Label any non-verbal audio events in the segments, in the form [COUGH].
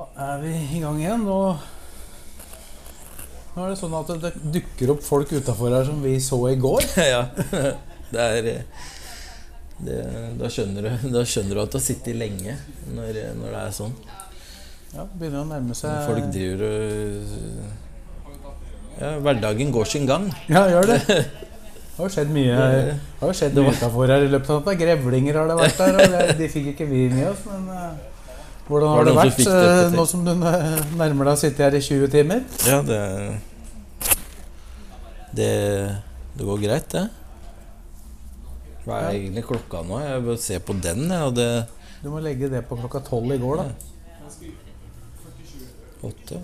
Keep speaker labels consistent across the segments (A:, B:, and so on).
A: Da er vi i gang igjen, og nå er det sånn at det dukker opp folk utafor her som vi så i går. [LAUGHS]
B: ja. Det er det, da, skjønner du, da skjønner du at du har sittet lenge når, når det er sånn.
A: Ja, Begynner å nærme seg
B: Folk driver og Ja, hverdagen går sin gang. [LAUGHS]
A: Ja, gjør det. [LAUGHS] Det har skjedd mye Det har skjedd mye utafor her i løpet av natta. Grevlinger har det vært der, og det, de fikk ikke vi med oss. Men eh, hvordan har
B: det
A: det
B: som
A: vært eh, nå som du nærmer deg å sitte her i 20 timer?
B: Ja, det Det, det går greit, det. Hva er egentlig klokka nå? Jeg bør se på den, Ja, det
A: Du må legge det på klokka tolv i går, da.
B: Åtte.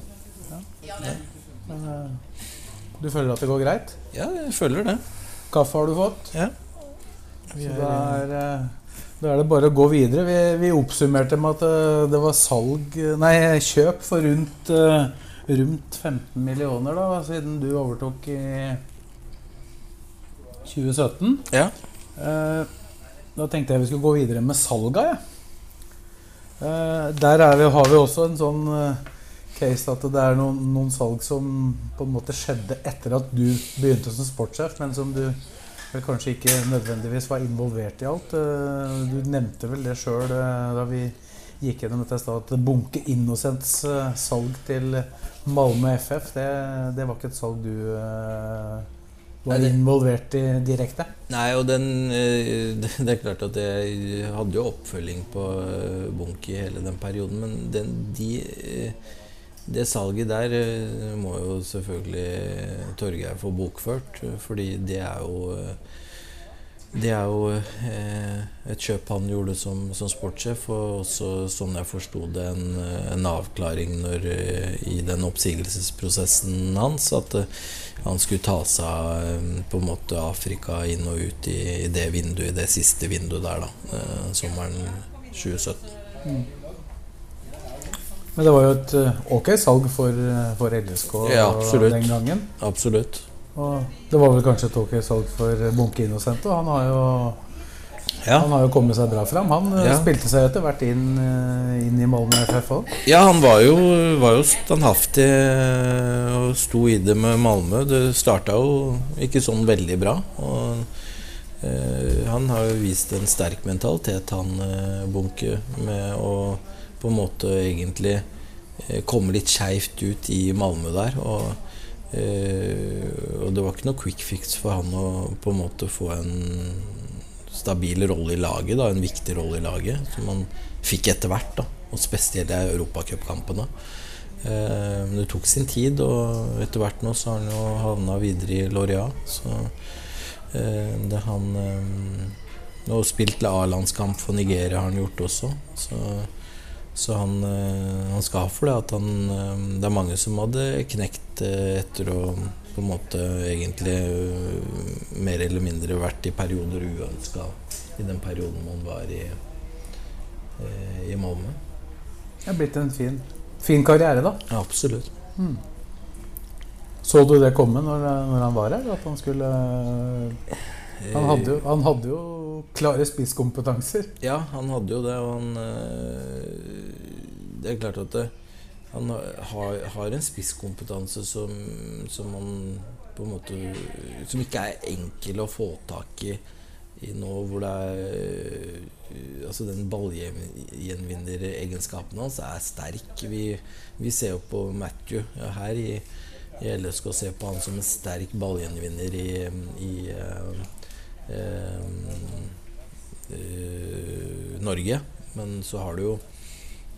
A: Men, eh, du føler at det går greit?
B: Ja, jeg føler det.
A: Kaffe har du fått?
B: Ja.
A: Så det er, eh, da er det bare å gå videre. Vi, vi oppsummerte med at eh, det var salg Nei, kjøp for rundt, eh, rundt 15 millioner, da, siden du overtok i 2017.
B: Ja.
A: Eh, Da tenkte jeg vi skulle gå videre med salga. Eh, Der er vi, har vi også en sånn eh, case at det er noen, noen salg som på en måte skjedde etter at du begynte som sportssjef, men som du vel kanskje ikke nødvendigvis var involvert i alt. Eh, Du nevnte vel det sjøl da vi gikk gjennom dette i stad, at Bunke Innocents eh, salg til Malmö FF, det, det var ikke et salg du eh, var involvert i direkte?
B: Nei, og den eh, [LAUGHS] Det er klart at jeg hadde jo oppfølging på Bunke i hele den perioden, men den, de, eh, det salget der eh, må jo selvfølgelig Torgeir få bokført, eh, fordi det er jo eh, det er jo et kjøp han gjorde som, som sportssjef, og også sånn jeg forsto det, en, en avklaring når, i den oppsigelsesprosessen hans. At han skulle ta seg på en måte Afrika inn og ut i, i det vinduet, i det siste vinduet der, da. Sommeren 2017.
A: Men det var jo et eh, ok salg for, eh, for LSK
B: Ja,
A: den gangen.
B: Absolutt.
A: Og det var vel kanskje et ok salg for eh, Bunke Innocent. Og han har jo,
B: Ja.
A: han har jo kommet seg bra fram. Han
B: Ja.
A: spilte seg etter hvert inn, inn i Malmö FF òg.
B: Ja, han var jo, var jo standhaftig og sto i det med Malmö. Det starta jo ikke sånn veldig bra. Og eh, han har jo vist en sterk mentalitet, han Bunke, med å på en måte egentlig eh, komme litt skeivt ut i Malmö der. Og, eh, og det var ikke noe quick fix for han å på en måte få en stabil rolle i laget, da, en viktig rolle i laget, som han fikk etter hvert. da, Og spesielt i europacupkampene. Eh, men det tok sin tid, og etter hvert nå så har han jo havna videre i Loria. Så det han Og spilt A-landskamp for Nigeria har han gjort også. Så, så han, eh, han skal ha for det at han eh, Det er mange som hadde knekt eh, etter å på en måte egentlig mer eller mindre vært i perioder uønska i den perioden man var i, i Malmö.
A: Det er blitt en fin, fin karriere, da.
B: Ja, absolutt.
A: Så du det komme når, når han var her? At han skulle Han hadde jo, han hadde jo klare spisskompetanser.
B: Ja, han hadde jo det, og han øh, Det er klart at det, han har, har en spisskompetanse som, som han på en måte Som ikke er enkel å få tak i i nå hvor det er Altså den ballgjenvinneregenskapen hans er sterk. Vi, vi ser jo på Matthew ja, her i, i LSK og ser på han som en sterk ballgjenvinner i, i øh, Norge. Men så har du jo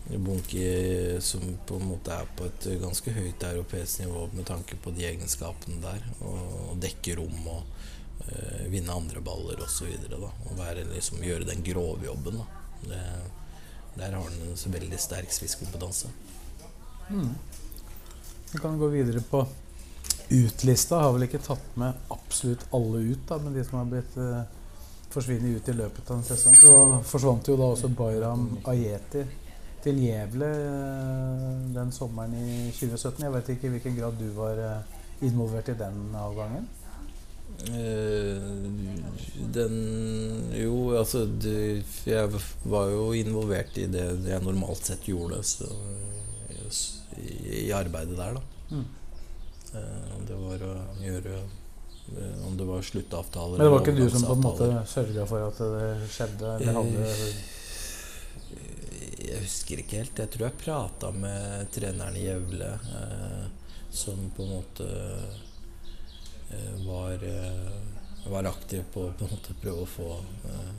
B: Bunke som på en måte er på et ganske høyt europeisk nivå med tanke på de egenskapene der. Og dekke rom og øh, vinne andre baller osv. Og være, liksom, gjøre den grove jobben. Da. Det, der har han en veldig sterk spisskompetanse.
A: Vi kan gå videre på utlista. Har vel ikke tatt med absolutt alle ut, da, men de som har blitt eh, forsvinner ut i løpet av en sesong. Så forsvant jo da også Bayram Ayeti til Gjevle eh, den sommeren i 2017. Jeg vet ikke i hvilken grad du var eh, involvert i den avgangen?
B: Eh, den Jo, altså det, Jeg var jo involvert i det jeg normalt sett gjorde så, i, i arbeidet der, da.
A: Mm.
B: Eh, det var å gjøre eh, Om det var sluttavtaler
A: Men det var ikke du som på en måte sørga for at det skjedde? Eller hadde
B: Jeg husker ikke helt. Jeg tror jeg prata med treneren i Gjevle, eh, som på en måte eh, var, eh, var aktiv på å prøve å få eh,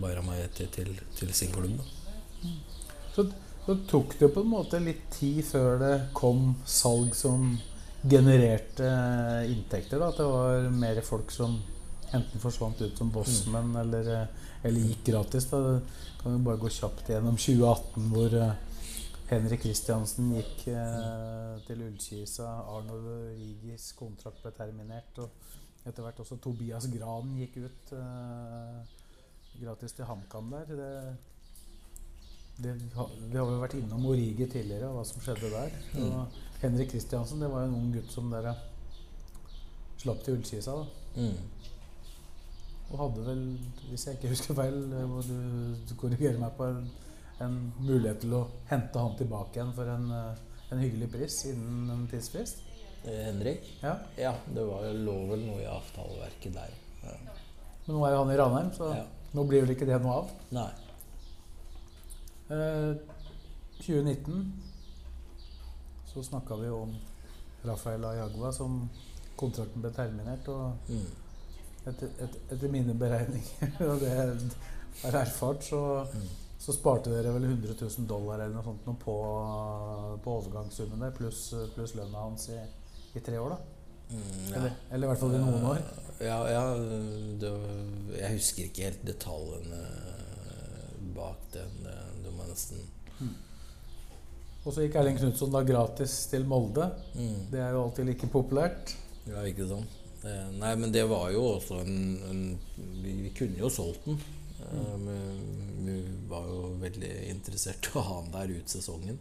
B: Bayram Ayeti til, til sin klubb. Da.
A: så, så tok det på en måte litt tid før det kom salg som genererte inntekter. Da. At det var mer folk som enten forsvant ut som bossmenn eller, eh, eller gikk gratis. Da. Kan vi bare gå kjapt gjennom 2018, hvor eh, Henrik Kristiansen gikk eh, til Ullkisa. Arnold Rigis kontrakt ble terminert. Og etter hvert også Tobias Gran gikk ut eh, gratis til HamKam der. Det, det, vi har jo vært innom Origi tidligere og hva som skjedde der. Og Henrik Kristiansen det var jo en ung gutt som dere slapp til Ullkisa. da.
B: Mm.
A: Og hadde vel, hvis jeg ikke husker feil, eh, må du, du korrigere meg på en, en mulighet til å hente han tilbake igjen for en, eh, en hyggelig pris innen en tidsfrist.
B: Eh, Henrik?
A: Ja.
B: Ja, det var, lå vel noe i avtaleverket der. Ja.
A: Men nå er jo han i Ranheim, så
B: Ja.
A: nå blir vel ikke det noe av.
B: Nei.
A: Eh, 2019 så snakka vi om Rafael Ayagua som kontrakten ble terminert. Og
B: Mm.
A: etter, et, etter mine beregninger [LAUGHS] og det jeg har erfart, så,
B: Mm.
A: så sparte dere vel 100 000 dollar eller noe sånt noe på, på overgangssummen der, pluss plus lønna hans i, i tre år, da.
B: Mm, ja.
A: Eller, eller i hvert fall i noen år.
B: Ja, ja det, jeg husker ikke helt detaljene bak den. Det, det må jeg nesten
A: Og så gikk Erling Knutson da gratis til Molde.
B: mm.
A: Det er jo alltid like populært.
B: Ja, ikke sant. Det, nei, men det var jo også en, en vi, vi kunne jo solgt den. Mm. Uh, vi var jo veldig interessert i å ha den der ut sesongen.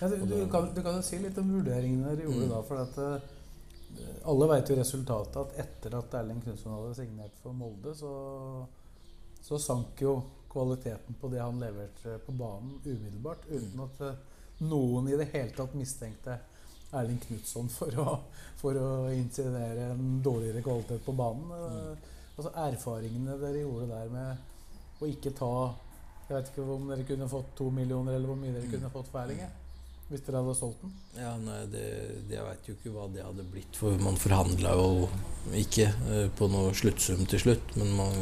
A: Ja, du, du, kan, du kan jo si litt om vurderingene dere gjorde
B: Mm.
A: da. For at uh, alle vet jo resultatet at etter at Erling Knutson hadde signert for Molde, så, så sank jo kvaliteten på det han leverte på banen umiddelbart. Uten at eh, noen i det hele tatt mistenkte Erling Knutson for å, for å insinuere en dårligere kvalitet på banen. Mm. Altså Erfaringene dere gjorde der med å ikke ta Jeg vet ikke om dere kunne fått to millioner, eller hvor mye dere kunne fått for Erling. Hvis dere hadde solgt den.
B: Ja, nei, det, det, Jeg veit jo ikke hva det hadde blitt, for man forhandla jo ikke eh, på noe sluttsum til slutt. Men man,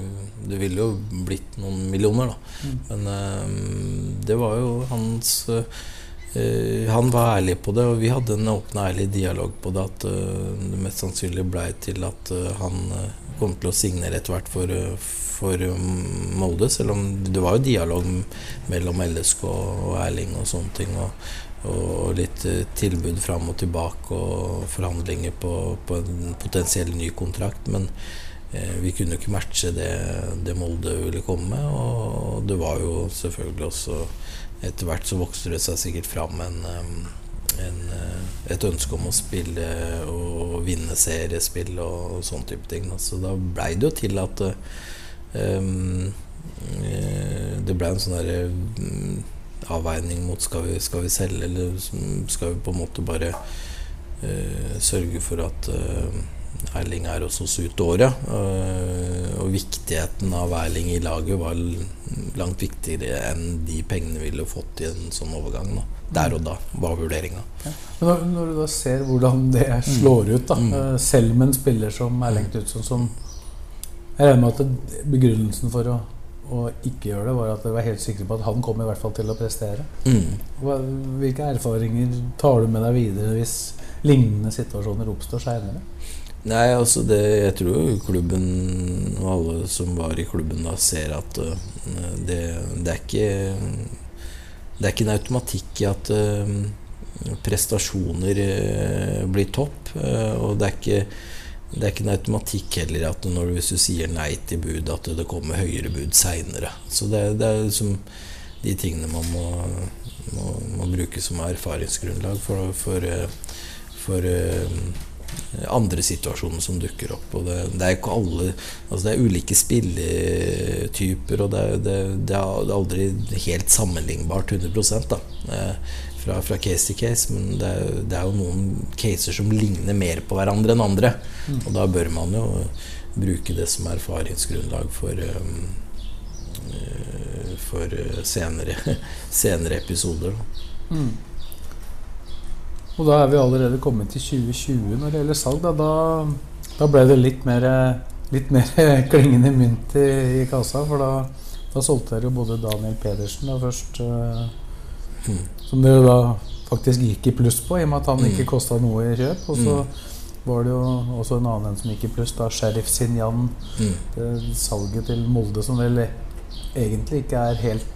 B: det ville jo blitt noen millioner, da. Men eh, det var jo hans eh, Han var ærlig på det, og vi hadde en åpen og ærlig dialog på det. At det mest sannsynlig blei til at han kom til å signere etter hvert for, for Molde. Selv om det var jo dialog mellom LSK og Erling og sånne ting. Og, og litt eh, tilbud fram og tilbake og forhandlinger på, på en potensiell ny kontrakt. Men eh, vi kunne ikke matche det, det Molde ville komme med. Og det var jo selvfølgelig også Etter hvert så vokste det seg sikkert fram en, eh, en, eh, et ønske om å spille og vinne seriespill og, og sånne type ting. Så da blei det jo til at um, det ble en sånn derre mm, avveining mot skal vi, skal vi selge, eller skal vi på en måte bare uh, sørge for at uh, Erling er hos oss ut året. Uh, og viktigheten av Erling i laget var langt viktigere enn de pengene vi ville fått i en sånn overgang. Da. Der og da var vurderinga.
A: Ja. når, når du da ser hvordan det slår ut, da, mm. selv med en spiller som Erling Knutsen, som Jeg regner med at begrunnelsen for å, å ikke gjøre det, var at dere var helt sikre på at han kom i hvert fall til å prestere.
B: Mm.
A: Hvilke erfaringer tar du med deg videre hvis lignende situasjoner oppstår seinere?
B: Nei, altså det, Jeg tror klubben og alle som var i klubben da, ser at uh, det, det er ikke Det er ikke en automatikk i at uh, prestasjoner eh, blir topp. eh, og det er ikke det er ikke en automatikk heller at når, hvis du sier nei til bud, at det kommer høyere bud seinere. Så det, det er liksom de tingene man må, må, må bruke som erfaringsgrunnlag for, for, for eh, andre situasjoner som dukker opp. Og det, det er ikke alle altså Det er ulike spilletyper, og det, det, det er aldri helt sammenlignbart 100 da, eh, fra, fra case til case. Men det er, det er jo noen caser som ligner mer på hverandre enn andre. Og da bør man jo bruke det som erfaringsgrunnlag for eh, eh, for eh, senere, [LAUGHS] senere episoder. Mm.
A: Og da er vi allerede kommet til 2020 når det gjelder salg. Da, da, da ble det litt mer, litt mer [LAUGHS] klingende mynt i, i kassa. For da, da solgte dere jo både Daniel Pedersen da først, uh,
B: Mm.
A: Som det da faktisk gikk i pluss på, i og med at han
B: Mm.
A: ikke kosta noe i kjøp. Og så var det jo også en annen en som gikk i pluss, da Sheriff Sinjan.
B: Mm.
A: Salget til Molde som vel egentlig ikke er helt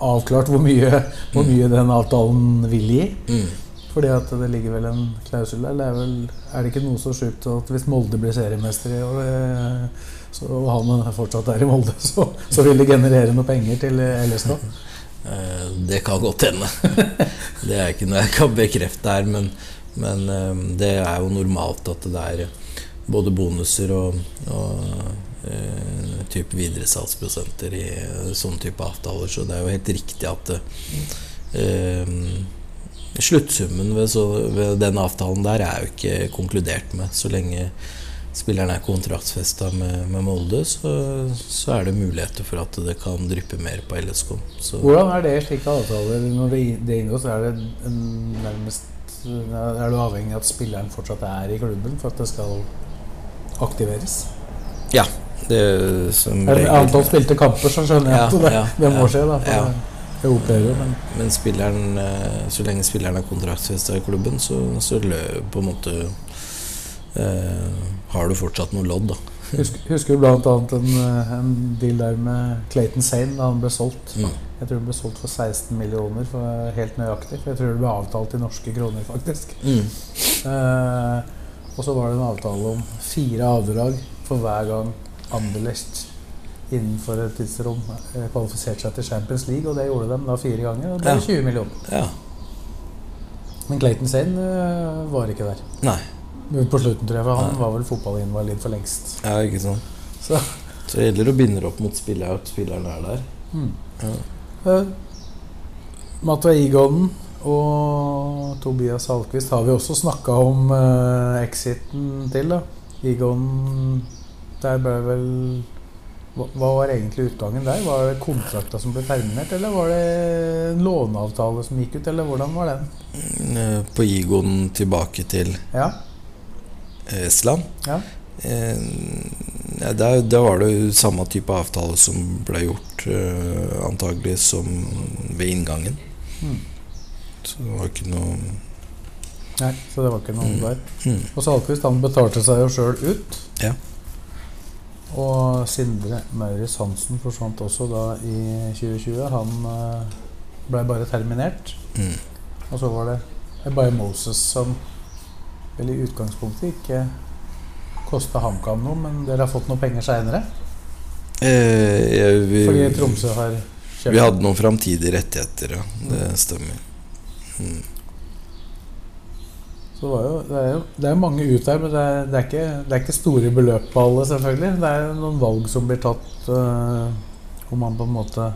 A: avklart hvor mye, hvor mye den avtalen vil gi.
B: Mm.
A: Fordi at det ligger vel en klausul der. Det er, vel, er det ikke noe så sjukt at hvis Molde blir seriemester i år, eh, så, og han fortsatt er i Molde, [LAUGHS] så, så vil det generere noe penger til
B: Ellestad? Det kan godt hende. [LAUGHS] Det er ikke noe jeg kan bekrefte her, men, men eh, det er jo normalt at det er både bonuser og, og eh, type videresalgsprosenter i eh, sånne type avtaler, så det er jo helt riktig at eh, Sluttsummen ved, så, ved den avtalen der er jo ikke konkludert med. Så lenge spilleren er kontraktsfesta med, med Molde, så, så er det muligheter for at det kan dryppe mer på LSK. Så,
A: Hvordan er det slike avtaler? Når det, det inngås, er det nærmest Er du avhengig av at spilleren fortsatt er i klubben for at det skal aktiveres?
B: Ja. Det som
A: Er det antall spilte kamper, så skjønner jeg
B: Ja,
A: at det,
B: ja,
A: det må
B: ja,
A: skje. da
B: ja.
A: opphører men
B: Men spilleren, eh, så lenge spilleren er kontraktsfesta i klubben, så, så lø, på en måte eh, har du fortsatt noe lodd, da.
A: Husker, husker annet en, eh, en deal der med Clayton Sane da han ble solgt?
B: Mm.
A: Jeg tror han ble solgt for 16 millioner, for helt nøyaktig. For jeg tror det ble avtalt i norske kroner, faktisk.
B: Mm.
A: Eh, og så var det en avtale om fire avdrag for hver gang Anderlecht innenfor et tidsrom eh, kvalifiserte seg til Champions League, og det gjorde de da fire ganger. Og det ble
B: Ja.
A: 20 millioner.
B: Ja.
A: Men Clayton Sane eh, var ikke der.
B: Nei.
A: På slutten, tror jeg, for han var vel fotballinvalid for lengst.
B: Ja, ikke sant.
A: Så
B: Så det gjelder å binde opp mot spillet at spilleren er der.
A: Uh, Matua Igonen og Tobias Halkvist har vi også snakka om uh, exiten til. da Igonen Der ble vel hva, hva var egentlig utgangen der? Var det kontrakta som ble terminert, eller var det en låneavtale som gikk ut, eller hvordan var den?
B: Eh, På Igon tilbake til
A: Ja,
B: Estland.
A: ja.
B: Eh, ja, der, der var det jo samme type avtale som ble gjort eh, antagelig som ved inngangen.
A: Mm.
B: Så det var ikke noe
A: Nei, så det var ikke noe der.
B: mm.
A: Og Salquist han betalte seg jo sjøl ut.
B: Ja.
A: Og Sindre Maurits Hansen forsvant også da i 2020. Han eh, ble bare terminert.
B: Mm.
A: Og så var det Ebaye Moses som vel i utgangspunktet ikke kosta HamKam noe, men dere har fått noe penger seinere?
B: Eh, vi,
A: Fordi Tromsø har kjøpt
B: vi hadde noen framtidige rettigheter, ja. Det stemmer. Mm.
A: Så det, var jo, det, er jo, det er mange ut der, men det er, det, er ikke, det er ikke store beløp på alle, selvfølgelig. Det er noen valg som blir tatt øh, hvor man på en måte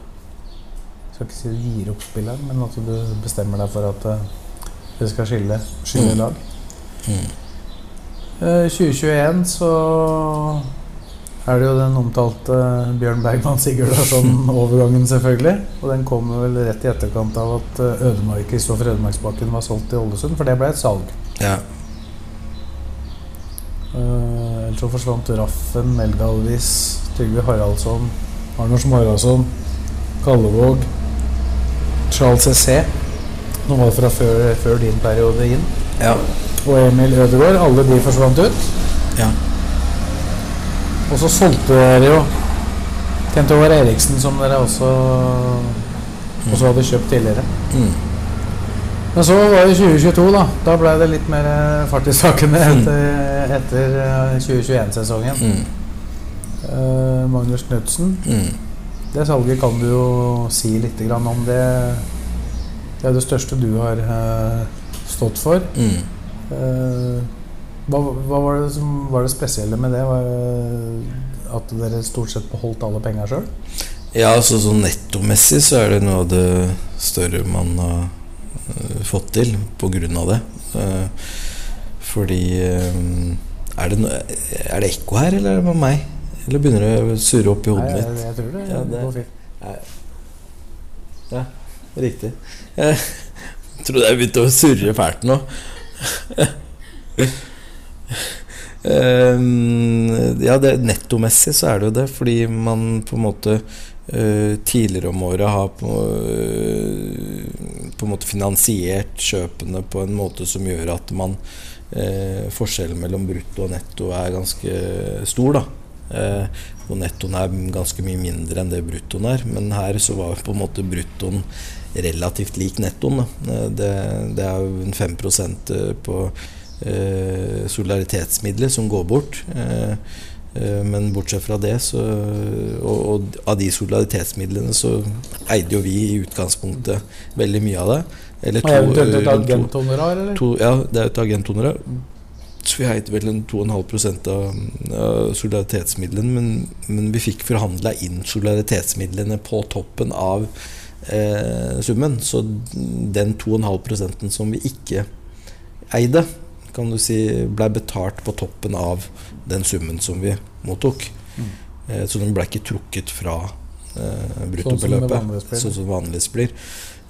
A: skal ikke si gir opp spilleren, men at du bestemmer deg for at øh, det skal skille, skille
B: Mm.
A: lag.
B: Mm.
A: Eh, 2021 så er det jo den omtalte Bjørn Bergman Sigurdarsson-overgangen, [LAUGHS] selvfølgelig. Og den kommer vel rett i etterkant av at eh, Ødemark, Kristoffer Ødemarksbakken var solgt til Ålesund, for det ble et salg.
B: Ja.
A: Uh, ellers så forsvant Raffen, Melgalvis, Trygve Haraldsson, Arnors Haraldsson, Kallevåg, Charles C.C. Noe var fra før, før din periode inn.
B: Ja.
A: Og Emil Ødegaard. Alle de forsvant ut.
B: ja.
A: Og så solgte dere jo Kent Håvard Eriksen, som dere også, også hadde kjøpt tidligere.
B: Mm.
A: Men så var det 2022, da. Da ble det litt mer eh, fart i sakene etter, etter eh, 2021-sesongen.
B: Mm.
A: Uh, Magnus Knutsen.
B: Mm.
A: Det salget kan du jo si litt om. Det, det er det største du har uh, stått for.
B: Mm.
A: Eh, hva, hva var det som var det spesielle med det? At dere stort sett beholdt alle penga sjøl?
B: Ja, altså sånn nettomessig så er det noe av det større man har øh, fått til på grunn av det. Eh, fordi eh, er, det no, er det ekko her, eller er det med meg? Eller begynner det å surre opp i hodet
A: Nei,
B: mitt?
A: jeg tror det,
B: Ja, det-
A: går fint.
B: Ja, riktig. [LAUGHS] Jeg trodde jeg begynte å surre fælt nå. Ehm, ja, det, nettomessig så er det jo det, fordi man på en måte uh, tidligere om året har på, uh, på en måte finansiert kjøpene på en måte som gjør at man uh, Forskjellen mellom brutto og netto er ganske stor, da. Uh, og nettoen er ganske mye mindre enn det bruttoen er. Men her så var på en måte bruttoen relativt lik nettoen. Eh, Det, det er jo en 5 eh, på eh, solidaritetsmidler som går bort. Eh, eh, men bortsett fra det, så og, og av de solidaritetsmidlene så eide jo vi i utgangspunktet veldig mye av det. Eller
A: to, det
B: er et
A: agenthonorar, eller?
B: To, ja, det er et agenthonorar. Så vi eide vel en 2,5 av, av solidaritetsmidlene, men, men vi fikk forhandla inn solidaritetsmidlene på toppen av summen. Så den 2,5% som vi ikke eide, kan du si, blei betalt på toppen av den summen som vi mottok. Eh, så den blei ikke trukket fra eh, bruttobeløpet, sånn som vanligvis blir.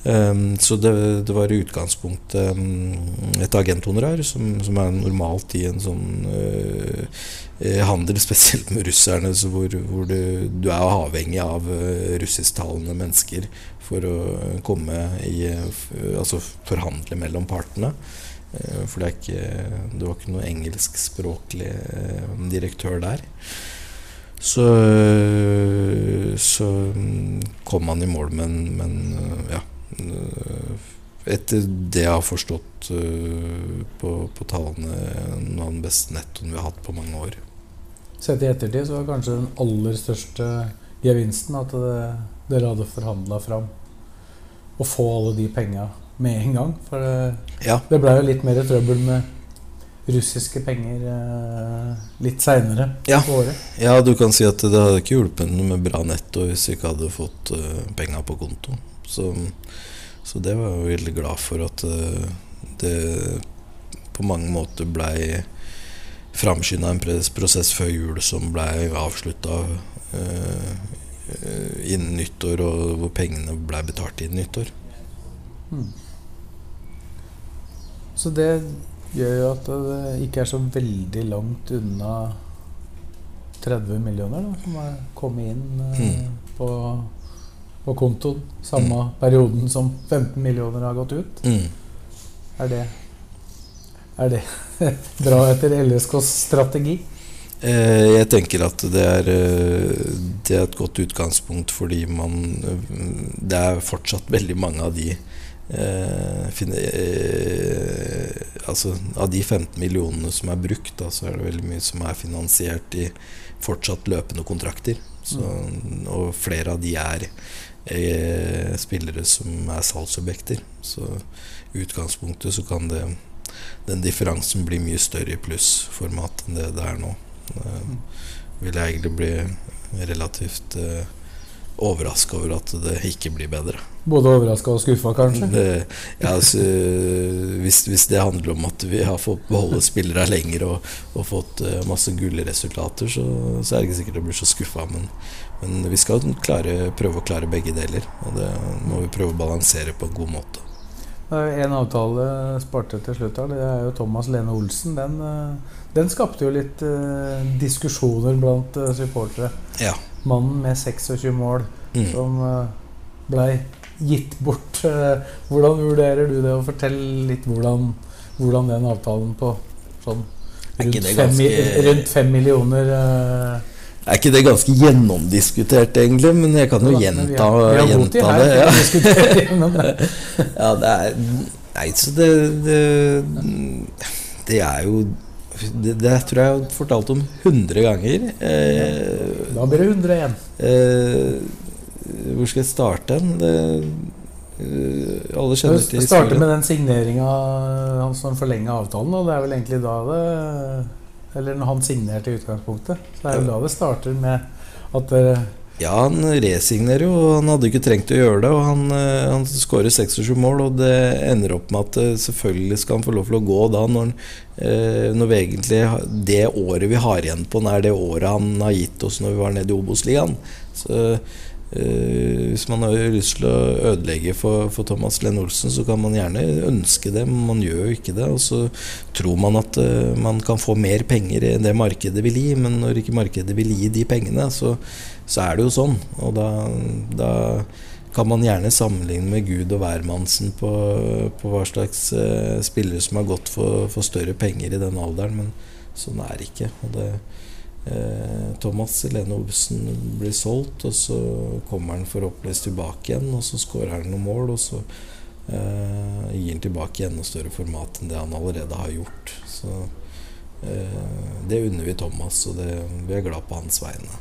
B: Um, så det, det var i utgangspunktet um, et agenthonorar, som, som er normalt i en sånn uh, eh, handel, [LAUGHS] spesielt med russerne, hvor, hvor du, du er avhengig av uh, russisktalende mennesker for å komme i Altså forhandle mellom partene. Uh, for det, ikke, det var ikke noe engelskspråklig direktør der. Så, så mm, kom han i mål, men, men ja Etter det jeg har forstått på, på tallene, noe av den beste nettoen vi har hatt på mange år.
A: Sett i ettertid så var kanskje den aller største gevinsten at det, dere hadde forhandla fram å få alle de penga med en gang. For det,
B: Ja,
A: det blei jo litt mer trøbbel med russiske penger eh, litt seinere
B: Ja.
A: på året.
B: ja, du kan si at det hadde ikke hjulpet med bra netto hvis vi ikke hadde fått uh, penga på konto. Så, så det var jeg veldig glad for at uh, det på mange måter blei framskynda en prosess før jul som ble avslutta innen nyttår, og hvor pengene ble betalt innen nyttår.
A: Så det gjør jo at det ikke er så veldig langt unna 30 millioner da, som har kommet inn eh,
B: hmm.
A: på, på kontoen. Samme perioden som 15 millioner har gått ut.
B: Mm.
A: Er det Er det [LAUGHS] bra etter LSKs strategi?
B: Eh, jeg tenker at det er, eh, det er et godt utgangspunkt fordi man eh, Det er fortsatt veldig mange av de eh, finne, eh, Altså av de 15 millionene som er brukt, da, så er det veldig mye som er finansiert i fortsatt løpende kontrakter. Så, og flere av de er eh, spillere som er salgsobjekter. Så i utgangspunktet så kan det den differansen blir mye større i plussformat enn det det er nå. Uh, vil jeg egentlig bli relativt uh, overraska over at det ikke blir bedre.
A: Både overraska og skuffa, kanskje?
B: Det, ja, altså, hvis, hvis det handler om at vi har fått beholde spillere lenger og, og fått uh, masse gullresultater, så, så er det ikke sikkert jeg blir så skuffa. Men, men vi skal klare, prøve å klare begge deler, og det må vi prøve å balansere på en god måte.
A: En avtale sparte til slutt her, det er jo Thomas Lene Olsen. Den, eh, den skapte jo litt uh, diskusjoner blant uh, supportere.
B: Ja.
A: Mannen med 26 mål
B: Mm.
A: som uh, blei gitt bort. [LAUGHS] hvordan vurderer du det? Og fortell litt hvordan, hvordan den avtalen på sånn rundt,
B: ganske...
A: fem, rundt fem millioner
B: Er ikke det ganske gjennomdiskutert, egentlig? Men jeg kan jo
A: vi
B: gjenta,
A: har- vi har
B: gjenta
A: her
B: det. Ja.
A: gjennom det.
B: Ja, det er Nei, så det Det, det er jo det, det tror jeg jeg har fortalt om 100 ganger. Eh,
A: Da blir det 101.
B: eh, hvor skal jeg starte hen? Eh, alle kjenner til
A: historien. starter med den signeringa som når han forlenga avtalen. Og det er vel egentlig da det Eller når han signerte i utgangspunktet. Så er det da det starter med at det
B: Ja, han resignerer jo, han hadde ikke trengt å gjøre det. Og han, eh, han skårer 26 mål, og det ender opp med at eh, selvfølgelig skal han få lov til å gå da, når, eh, når egentlig Det året vi har igjen på han, er det året han har gitt oss når vi var nede i Obos-ligaen. Så hvis man har lyst til å ødelegge for, for Thomas Lenn Olsen, så kan man gjerne ønske det, men man gjør jo ikke det. Og så tror man at uh, man kan få mer penger enn det markedet vil gi, men når ikke markedet vil gi de pengene, så, så er det jo sånn. Og da, da kan man gjerne sammenligne med Gud og hvermannsen på, på hva slags uh, spillere som har gått for, for større penger i den alderen, men sånn er det ikke. Og det, eh, Thomas Helene Olsen blir solgt, og så kommer han forhåpentligvis tilbake igjen, og så skårer han noen mål, og så eh, gir han tilbake i enda større format enn det han allerede har gjort. Så eh, det unner vi Thomas, og det, vi er glad på hans vegne.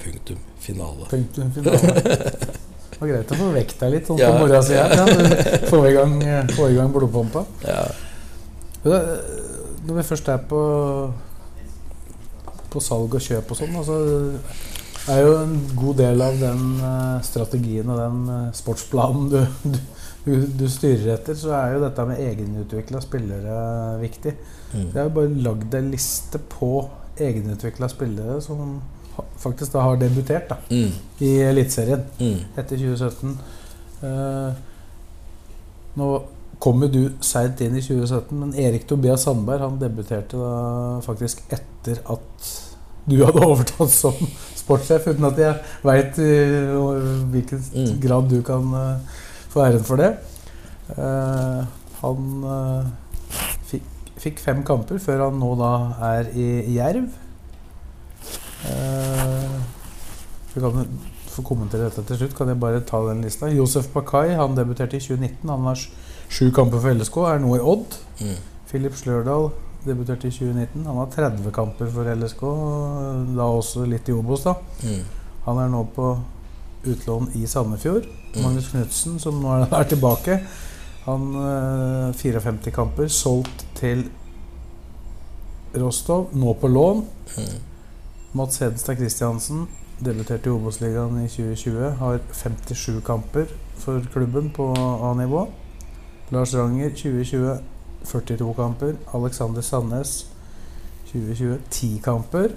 B: Punktum. Finale.
A: Punktum finale. [LAUGHS] Det var greit å få vekk deg litt sånn
B: Ja.
A: på morgensida. [LAUGHS] Ja, få i gang, gang blodpumpa.
B: Ja.
A: Når vi først er på På salg og kjøp og sånn, altså er jo en god del av den eh, strategien og den eh, sportsplanen du, du, du, du styrer etter, så er jo dette med egenutvikla spillere viktig.
B: Mm.
A: Jeg har bare lagd en liste på egenutvikla spillere som faktisk da har debutert da,
B: Mm.
A: i Eliteserien
B: Mm.
A: etter 2017. Uh, nå kom jo du seint inn i 2017, men Erik Tobias Sandberg han debuterte da faktisk etter at du hadde overtatt som sportssjef, uten at jeg veit i hvilken
B: Mm.
A: grad du kan uh, få æren for det. Uh, han uh, fikk, fikk fem kamper før han nå da er i Jerv. Eh, vi kan få kommentere dette til slutt. Kan jeg bare ta den lista? Josef Bakai han debuterte i 2019. Han sj- sju kamper for LSK, er nå i Odd.
B: Mm.
A: Slørdal debuterte i 2019. Han har 30 kamper for LSK, da også litt i Obos. da
B: Mm.
A: Han er nå på utlån i Sandefjord.
B: Mm.
A: Magnus Knutsen, som nå [LAUGHS] er, tilbake, han eh, 54 kamper, solgt til Rostov, nå på lån.
B: Mm.
A: Mats Hedenstad Christiansen debuterte i Obos-ligaen i 2020. Har 57 kamper for klubben på A-nivå. Lars Ranger 2020 42 kamper. Alexander Sandnes 2020 10 kamper.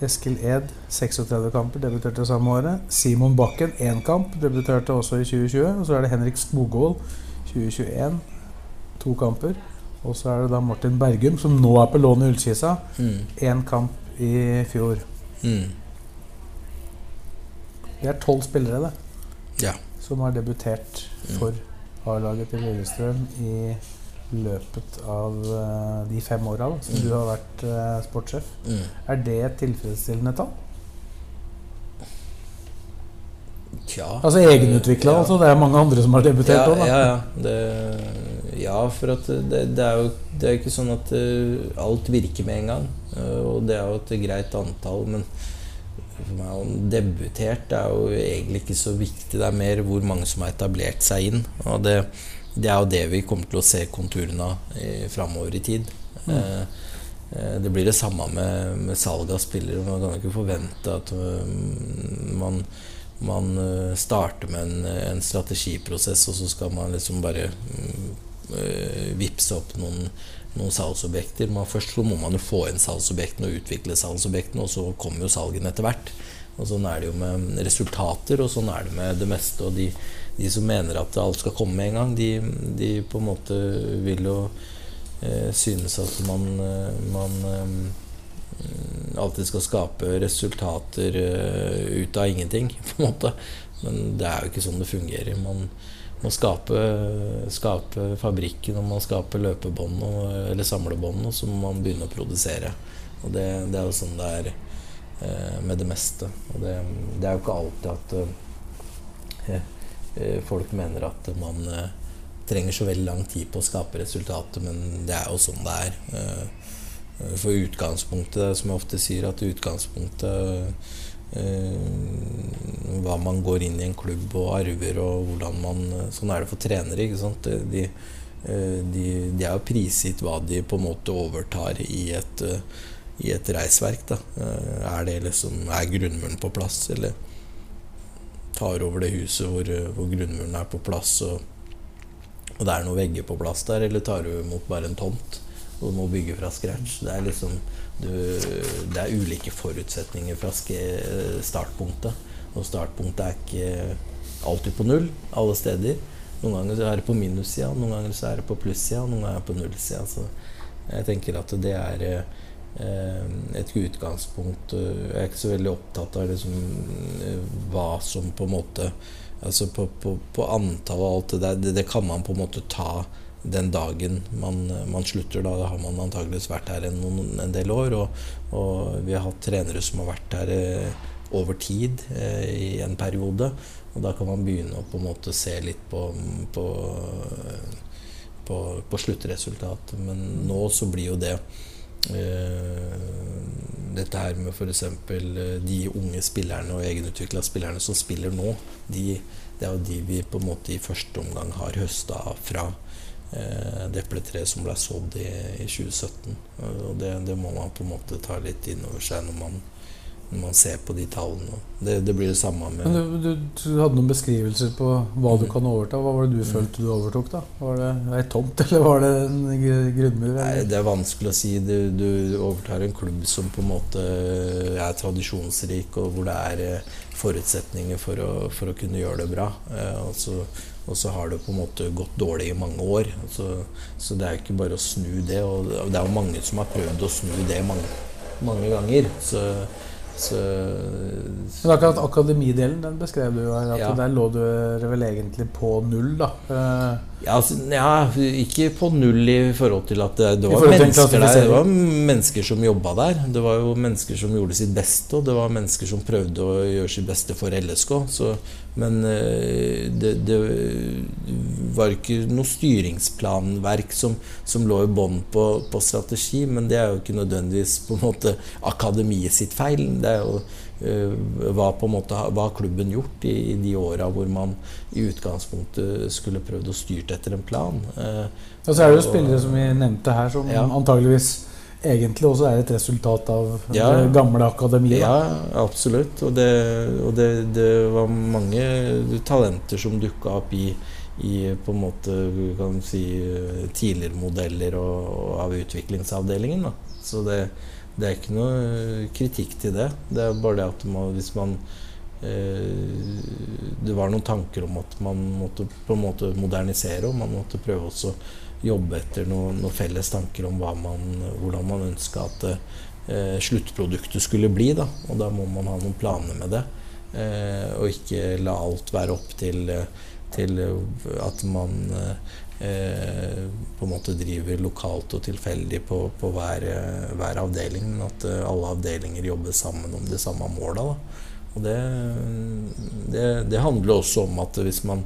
A: Eskil Ed 36 kamper, debuterte samme året. Simon Bakken 1 kamp, debuterte også i 2020. Og så er det Henrik Skogvold 2021 to kamper. Og så er det da Martin Bergum, som nå er på lån i Ullkisa.
B: Mm.
A: Kamp i fjor.
B: Mm.
A: Det er tolv spillere det,
B: Ja.
A: som har debutert
B: Mm.
A: For A-laget til Lillestrøm i løpet av eh, de fem åra som
B: Mm.
A: du har vært eh, sportssjef.
B: Mm.
A: Er det et tilfredsstillende tall?
B: Tja.
A: Altså egenutvikla,
B: Ja.
A: altså. Det er mange andre som har debutert
B: ja,
A: òg, da.
B: ja, ja. Det, ja, for det, det er jo det er ikke sånn at eh, alt virker med en gang. Og det er jo et greit antall, men for meg og debutert er jo egentlig ikke så viktig. Det er mer hvor mange som har etablert seg inn. Og det, det er jo det vi kommer til å se konturene av i- framover i tid. Mm. eh, det blir det samme med, med salg av spillere. Man kan ikke forvente at eh, man man eh, starter med en, en strategiprosess, og så skal man liksom bare mm, eh, vippse opp noen, noen salgsobjekter. Man, først så må man jo få inn salgsobjektene og utvikle salgsobjektene, og så kommer jo salgene etter hvert. Og Sånn er det jo med resultater, og sånn er det med det meste. Og de, de som mener at alt skal komme med en gang, de, de på en måte vil jo eh, synes at man, eh, man eh, alltid skal skape resultater eh, ut av ingenting, [LAUGHS] på en måte. Men det er jo ikke sånn det fungerer. Man må skape, skape fabrikken, og man skaper løpebånd og- eller samlebånd, og så må man begynne å produsere. Og det, det er jo sånn det er eh, med det meste. Og det, det er jo ikke alltid at eh, eh, folk mener at man eh, trenger så veldig lang tid på å skape resultater, men det er jo sånn det er. Eh, for utgangspunktet, som jeg ofte sier, at utgangspunktet hva man går inn i en klubb og arver, og hvordan man Sånn er det for trenere. ikke sant? De, de, de er jo prisgitt hva de på en måte overtar i et, i et reisverk. Da. Er, det liksom, er grunnmuren på plass, eller tar over det huset hvor, hvor grunnmuren er på plass, og, og det er noen vegger på plass der, eller tar du imot bare en tomt? Og må bygge fra scratch. Det er liksom du, Det er ulike forutsetninger fra startpunktet. Og startpunktet er ikke alltid på null alle steder. Noen ganger er det på minussida, noen ganger så er det på plussida, noen ganger er det på nullsida. Så jeg tenker at det er eh, et utgangspunkt Jeg er ikke så veldig opptatt av liksom, hva som på en måte Altså på, på, på antall og alt det der, det, det kan man på en måte ta den dagen man, man, slutter. Da har man antageligvis vært her en, en del år. Og, og, vi har hatt trenere som har vært her eh, over tid eh, i en periode. Og da kan man begynne å på en måte se litt på, på, på, på sluttresultatet. Men nå så blir jo det eh, dette her med f.eks. Eh, de unge spillerne og egenutvikla spillerne som spiller nå, de, det er jo de vi på en måte i første omgang har høsta fra det epletreet som ble sådd i, i 2017. Og det, det, må man på en måte ta litt inn over seg når man, når man ser på de tallene. Det, det blir det samme med
A: du, du, du, hadde noen beskrivelser på hva du kan overta. Hva var det du mm. følte du overtok? da? Var det ei tomt, [LAUGHS] eller var det en grunnmur?
B: Nei, Det er vanskelig å si. Du, du, overtar en klubb som på en måte er tradisjonsrik, og hvor det er eh, forutsetninger for å, for å kunne gjøre det bra. Eh, og så og så har det på en måte gått dårlig i mange år. Så, så det er ikke bare å snu det. Og det er jo mange som har prøvd å snu det mange, mange ganger. Så, så,
A: Men akkurat akademidelen den beskrev du jo her. At ja. der lå du vel egentlig på null, da.
B: Eh, ja, altså, ja, ikke på null i forhold til at det, det var mennesker der. Det var mennesker som jobba der. Det var jo mennesker som gjorde sitt beste, og det var mennesker som prøvde å gjøre sitt beste for LSK. Så, men eh, det, det, var ikke noe styringsplanverk som, som lå i bånn på, på, strategi, men det er jo ikke nødvendigvis på en måte akademiet sitt feil. Det er jo hva, på en måte, hva har klubben gjort i, i de åra hvor man i utgangspunktet skulle prøvd å styrt etter en plan?
A: Eh, og så er det jo spillere som vi nevnte her, som ja. antageligvis egentlig også er et resultat av ja, det gamle akademiet.
B: Ja, absolutt. Og, det, og det, det, var mange talenter som dukka opp i, i på en måte kan si, tidligere modeller og, og av utviklingsavdelingen. Da. Så det, det er ikke noe eh, kritikk til det. Det er bare det at man, hvis man eh, Det var noen tanker om at man måtte på en måte modernisere, og man måtte prøve også jobbe etter noen, noe felles tanker om man, hvordan man ønska at eh, sluttproduktet skulle bli. Da. Og da må man ha noen planer med det. Eh, og ikke la alt være opp til, til at man eh, Eh, på en måte driver lokalt og tilfeldig på, på hver, hver, avdeling, men at eh, alle avdelinger jobber sammen om de samme måla. Og det, det, det, handler også om at hvis man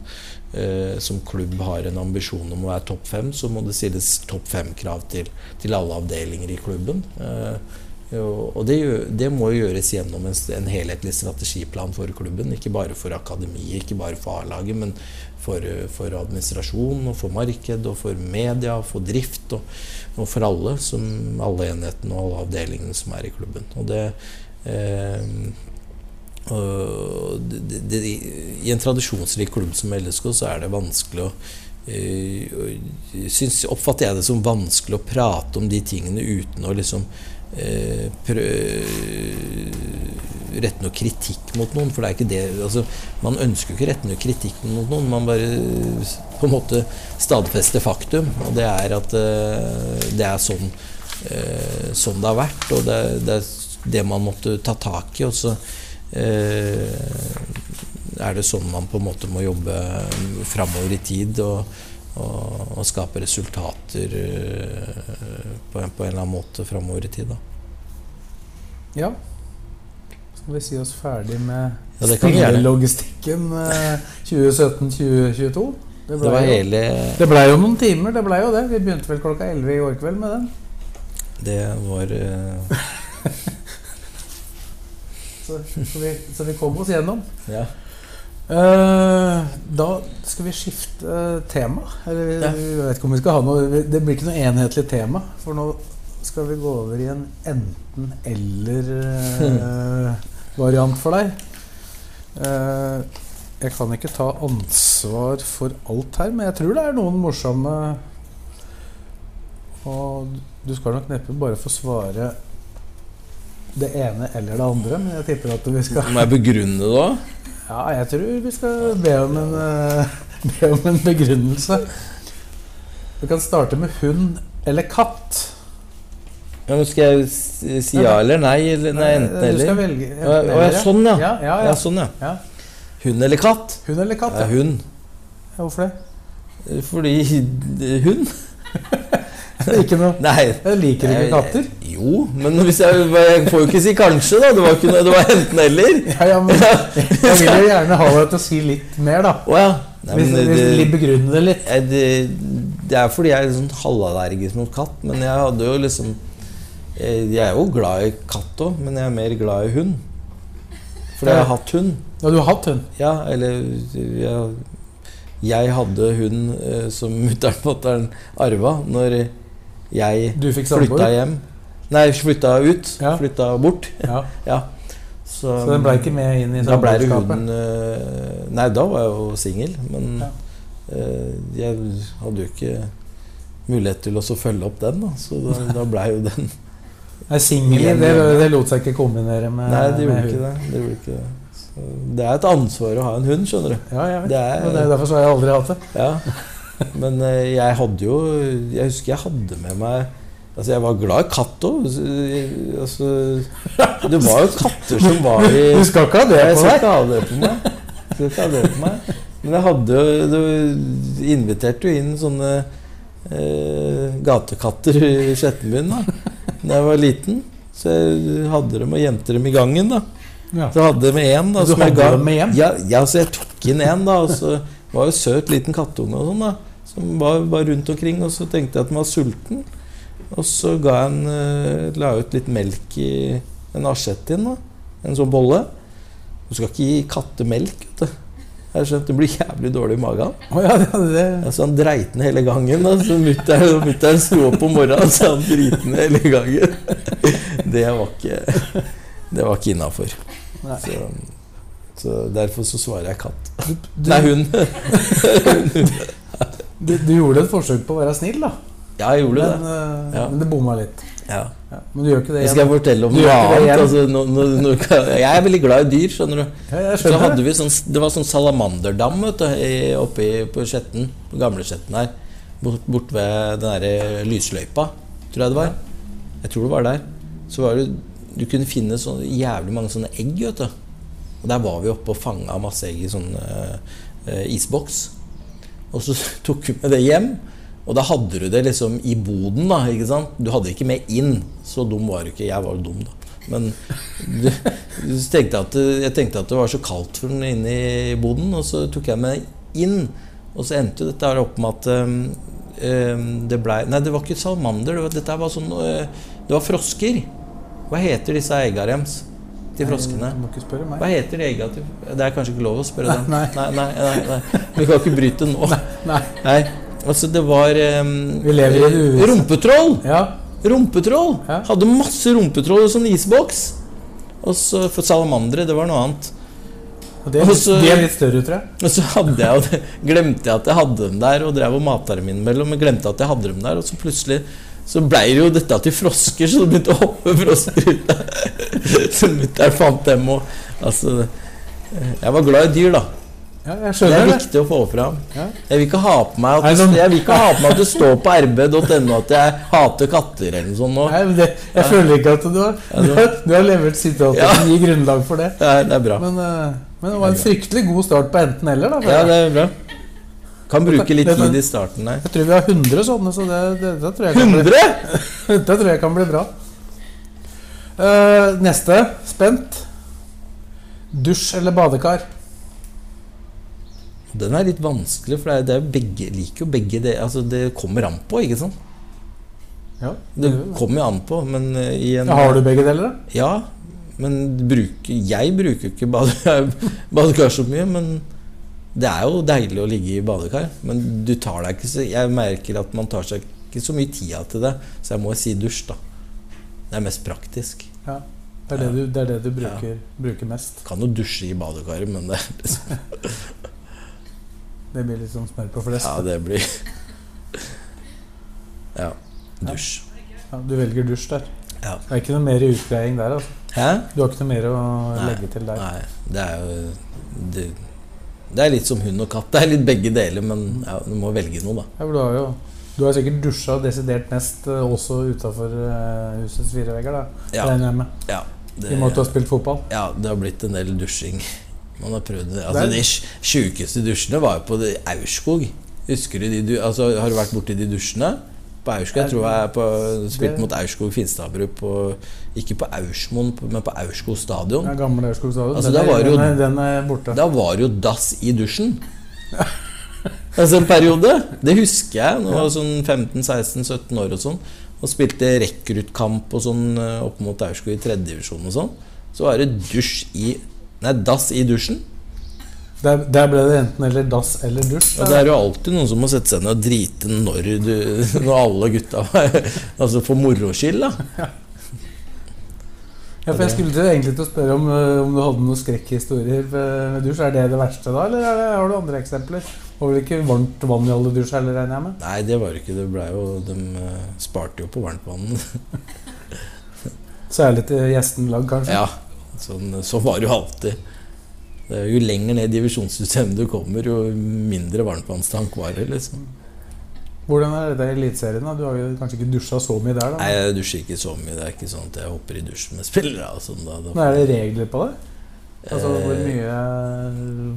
B: eh, som klubb har en ambisjon om å være topp fem, så må det stilles topp fem-krav til, til, alle avdelinger i klubben. Eh, og det, det, må gjøres gjennom en, en, helhetlig strategiplan for klubben. Ikke bare for akademiet, ikke bare for A-laget, men for, for, administrasjon, og for marked, og for media, og for drift, og, og for alle, som, alle enhetene og alle avdelingene som er i klubben. Og det, eh, og det, det, I en tradisjonsrik klubb som LSK så er det vanskelig å eh, synes, Oppfatter jeg det som vanskelig å prate om de tingene uten å liksom eh, rette noe kritikk mot noen. For det er ikke det altså, Man ønsker jo ikke rette noe kritikk mot noen. Man bare på en måte stadfester faktum. Og det er at uh, det er sånn, uh, sånn det har vært. Og det, det, er det man måtte ta tak i. Og så er det sånn man på en måte må jobbe framover i tid. og og, og skape resultater på en, på en eller annen måte framover i tid. Da.
A: Ja. Skal vi si oss ferdig med ja, stillelogistikken 2017-2022? Det
B: blei
A: jo- Det blei jo noen timer, det blei jo det. Vi begynte vel klokka 11 i går kveld med den.
B: Det var uh... [LAUGHS]
A: Så, så, vi, så vi kom oss gjennom.
B: Ja.
A: Eh, da skal vi skifte eh, tema. Eller
B: Ja.
A: vi vet ikke om vi skal ha noe Det blir ikke noe enhetlig tema. For nå skal vi gå over i en enten-eller-variant [LAUGHS] for deg. Eh, jeg kan ikke ta ansvar for alt her, men jeg tror det er noen morsomme Og du skal nok neppe bare få svare det ene eller det andre, men jeg tipper at vi skal
B: Må jeg begrunne det òg?
A: Ja, jeg tror vi skal be om en, eh, [LAUGHS] be om en begrunnelse. Du kan starte med hund eller katt.
B: Ja, men skal jeg si ja eller nei? Eller, nei, enten
A: Eh, Du skal
B: eller?
A: velge enten
B: Å, ja, sånn, ja.
A: Ja, ja,
B: Ja, sånn, ja. Hund eller katt?
A: Hund eller katt?
B: Ja,
A: Ja.
B: hund.
A: Hvorfor det?
B: Fordi hund? [LAUGHS]
A: Ikke noe
B: Nei.
A: Jeg liker ikke katter.
B: Jo, men hvis jeg, jeg får jo ikke si kanskje, da. Det var, ikke det var enten eller.
A: Ja, ja, men [LAUGHS] jeg vil jo gjerne ha deg til å si litt mer, da.
B: Oh, ja. Nei,
A: Hvis,
B: men
A: hvis du
B: det,
A: begrunner det litt.
B: jeg- det, det er fordi jeg er sånn halvallergisk mot katt. Men jeg hadde jo liksom Jeg, jeg er jo glad i katt òg, men jeg er mer glad i hund. Fordi jeg har hatt hund.
A: Ja, du har hatt hund.
B: Ja, eller jeg, jeg hadde hund eh, som mutter'n og fatter'n arva når jeg flytta hjem. Nei, flytta ut.
A: Ja.
B: Flytta bort.
A: Ja. [LAUGHS]
B: Ja. Så,
A: Så den ble ikke med inn i
B: Da
A: samboerskapet?
B: eh, Nei, da var jeg jo singel. Men
A: Ja.
B: eh, jeg hadde jo ikke mulighet til å følge opp den, da. Så da, [LAUGHS] da blei jo den
A: Nei, Singel det, det lot seg ikke kombinere med
B: Nei, det gjorde ikke det. det, gjorde ikke det. Så det er et ansvar å ha en hund, skjønner du.
A: Ja, jeg vet.
B: Det er-
A: det er derfor så har jeg aldri hatt det.
B: Ja. Men eh, jeg hadde jo Jeg husker jeg hadde med meg Altså, jeg var glad i katt òg. Altså, det var jo katter som var i
A: Du skal ikke ha det
B: Jeg
A: på
B: skal
A: deg.
B: ikke ha det på meg. Jeg skal ikke ha det på meg. Men jeg hadde jo Du inviterte jo inn sånne eh, gatekatter i Skjettenbyen da da jeg var liten. Så jeg hadde dem og gjemte dem i gangen. da
A: Ja.
B: Så hadde jeg med én. da
A: Du
B: som jeg
A: hadde
B: ga-
A: dem med hjem?
B: Ja, ja, så jeg tok inn én, da. Og så var jo søt liten kattunge og sånn, da. Som var var rundt omkring. Og så tenkte jeg at den var sulten. Og så jeg en, eh, la ut litt melk i en asjettin, En sånn bolle. Du skal ikke gi katter melk, vet du. Jeg skjønte det blir jævlig dårlig i magen.
A: Oh, ja, det, det.
B: Ja, så han dreit ned hele gangen. da Så [LAUGHS] mutter'n sto opp om morgenen, så han dreit ned hele gangen. Det var ikke Det var ikke innafor. Så, så derfor så svarer jeg katt. Nei, hund. [LAUGHS]
A: Du, du gjorde et forsøk på å være snill, da.
B: Ja, jeg gjorde
A: Men,
B: det.
A: eh,
B: Ja.
A: men det bomma litt.
B: Ja.
A: Ja. Men du gjør ikke det
B: igjen. skal
A: jeg
B: fortelle om noe annet. Altså, no, no, no, jeg er veldig glad i dyr, skjønner du.
A: Ja,
B: Så hadde vi sånn, Det var sånn salamanderdam vet du, oppe i- på Skjetten. På gamle Skjetten her. Bort, bort ved den derre lysløypa, tror jeg det var. Jeg tror det var der. Så var det Du kunne finne så jævlig mange sånne egg, vet du. Og der var vi oppe og fanga masse egg i sånn uh, uh, isboks. Og så [LAUGHS] tok vi med det hjem. Og da hadde du det liksom i boden, da. ikke sant? Du hadde det ikke med inn. Så dum var du ikke. Jeg var jo dum, da. Men du, du tenkte at, jeg tenkte at det var så kaldt for den inne i boden, og så tok jeg med inn. Og så endte jo dette her opp med at um, det blei Nei, det var ikke salmander. Det var, dette var sånn uh, Det var frosker. Hva heter disse egga deres til froskene?
A: Du må ikke spørre meg.
B: Hva heter de egga til Det er kanskje ikke lov å spørre dem.
A: Nei.
B: Nei, nei, nei, nei. Vi kan ikke bryte nå.
A: Nei.
B: Nei, altså det var um. Rumpetroll!
A: Ja.
B: Rumpetroll!
A: Ja.
B: Hadde masse rumpetroll som sånn isboks. Og så For salamandere, det var noe annet.
A: Og det er, litt,
B: så-
A: de er litt større, tror jeg.
B: Og så hadde jeg, det- glemte jeg at jeg hadde dem der, og drev og mata dem innimellom. Men glemte at jeg hadde dem der, og så plutselig så blei det jo dette til frosker, så det begynte å hoppe frosker ut der. [LAUGHS] Så mutter'n fant dem òg. Altså Jeg var glad i dyr, da.
A: Ja,
B: Det er viktig å få fram.
A: Ja.
B: Jeg vil du
A: sånn-
B: jeg vil ikke ha på meg at du, står på rb.no at jeg hater katter eller noe sånt nå.
A: Nei, men det, jeg føler ikke at du har, du har, du har levert sitatet
B: Ja.
A: som gir grunnlag for det.
B: Det er bra.
A: Men, eh, men det var en fryktelig god start på enten-eller.
B: Ja, det er bra. Kan bruke litt tid i starten der.
A: Jeg tror vi har 100 sånne, så det, det, det, tror, jeg kan bli, det [LAUGHS] tror jeg kan bli bra. Uh, neste. Spent. Dusj eller badekar?
B: Den er litt vanskelig, for det er, jo begge, liker jo begge det. Altså, det kommer an på, ikke sant?
A: Ja.
B: Det kommer jo an på, men eh, i en
A: Har du begge deler, da?
B: Ja, men bruker, jeg bruker ikke bade, [LAUGHS] badekar så mye. Men det er jo deilig å ligge i badekar. Men du tar deg ikke så Jeg merker at man tar seg ikke så mye tida til det, så jeg må si dusj, da. Det er mest praktisk.
A: Ja. Det er det du, det er det du bruker, bruker mest.
B: Kan jo dusje i badekaret, men det er liksom [LAUGHS]
A: Det blir litt sånn smør på flest.
B: Ja, det blir Ja. Dusj.
A: Ja, du velger dusj der.
B: Ja.
A: Det er ikke noe mer utgreiing der, altså.
B: Hæ?
A: Du har ikke noe mer å
B: Nei,
A: legge til der.
B: Nei, det er jo det, det er litt som hund og katt. Det er litt begge deler, men ja, du må velge noe, da.
A: Ja, du har jo du har sikkert dusja desidert mest eh, også utafor husets fire vegger, da.
B: Ja.
A: Regner jeg med.
B: Ja, det,
A: I og med at du har spilt fotball.
B: ja, det har blitt en del dusjing. Man har prøvd det. Altså, de sjukeste dusjene var jo på Aurskog. Husker du de du, altså, Har du vært borti de dusjene? På Aurskog? Jeg tror jeg på, spilte
A: Det-
B: mot Aurskog Finstadbru på Ikke på Aursmoen, men på Aurskog stadion.
A: Ja, gamle Aurskog stadion.
B: Altså,
A: den, er-
B: jo-
A: den, er, den er borte.
B: Da var jo dass i dusjen. [LAUGHS] altså en periode. Det husker jeg. Nå var sånn 15-16-17 år og sånn. Og spilte rekruttkamp og sånn eh, opp mot Aurskog i tredjedivisjon og sånn. Så var det dusj i Nei, dass i dusjen.
A: Der, der ble det enten eller dass eller dusj.
B: Og det er jo alltid noen som må sette seg ned og drite når, du, [LAUGHS] når alle gutta [LAUGHS] Altså for moro skyld, da.
A: Ja, for jeg skulle egentlig til å spørre om, øh, om du hadde noen skrekkhistorier med dusj. Er det det verste da, eller er det, har du andre eksempler? Det var vel ikke varmt vann i alle dusjer heller, regner jeg med?
B: Nei, det var det ikke. Det ble jo De eh, sparte jo på varmtvannet. [LAUGHS]
A: Særlig til gjestenlag, kanskje?
B: Ja, sånn, sånn var det jo alltid. Det er jo lenger ned i divisjonssystemet du kommer, jo mindre varmtvannstank var det. liksom.
A: Hvordan er det i Eliteserien? Du har jo kanskje ikke dusja så mye der? da?
B: Nei, Jeg dusjer ikke så mye. Det er ikke sånn at jeg hopper i dusjen med spillere. sånn da, da.
A: Men er det regler på det? Altså hvor
B: Eh,
A: mye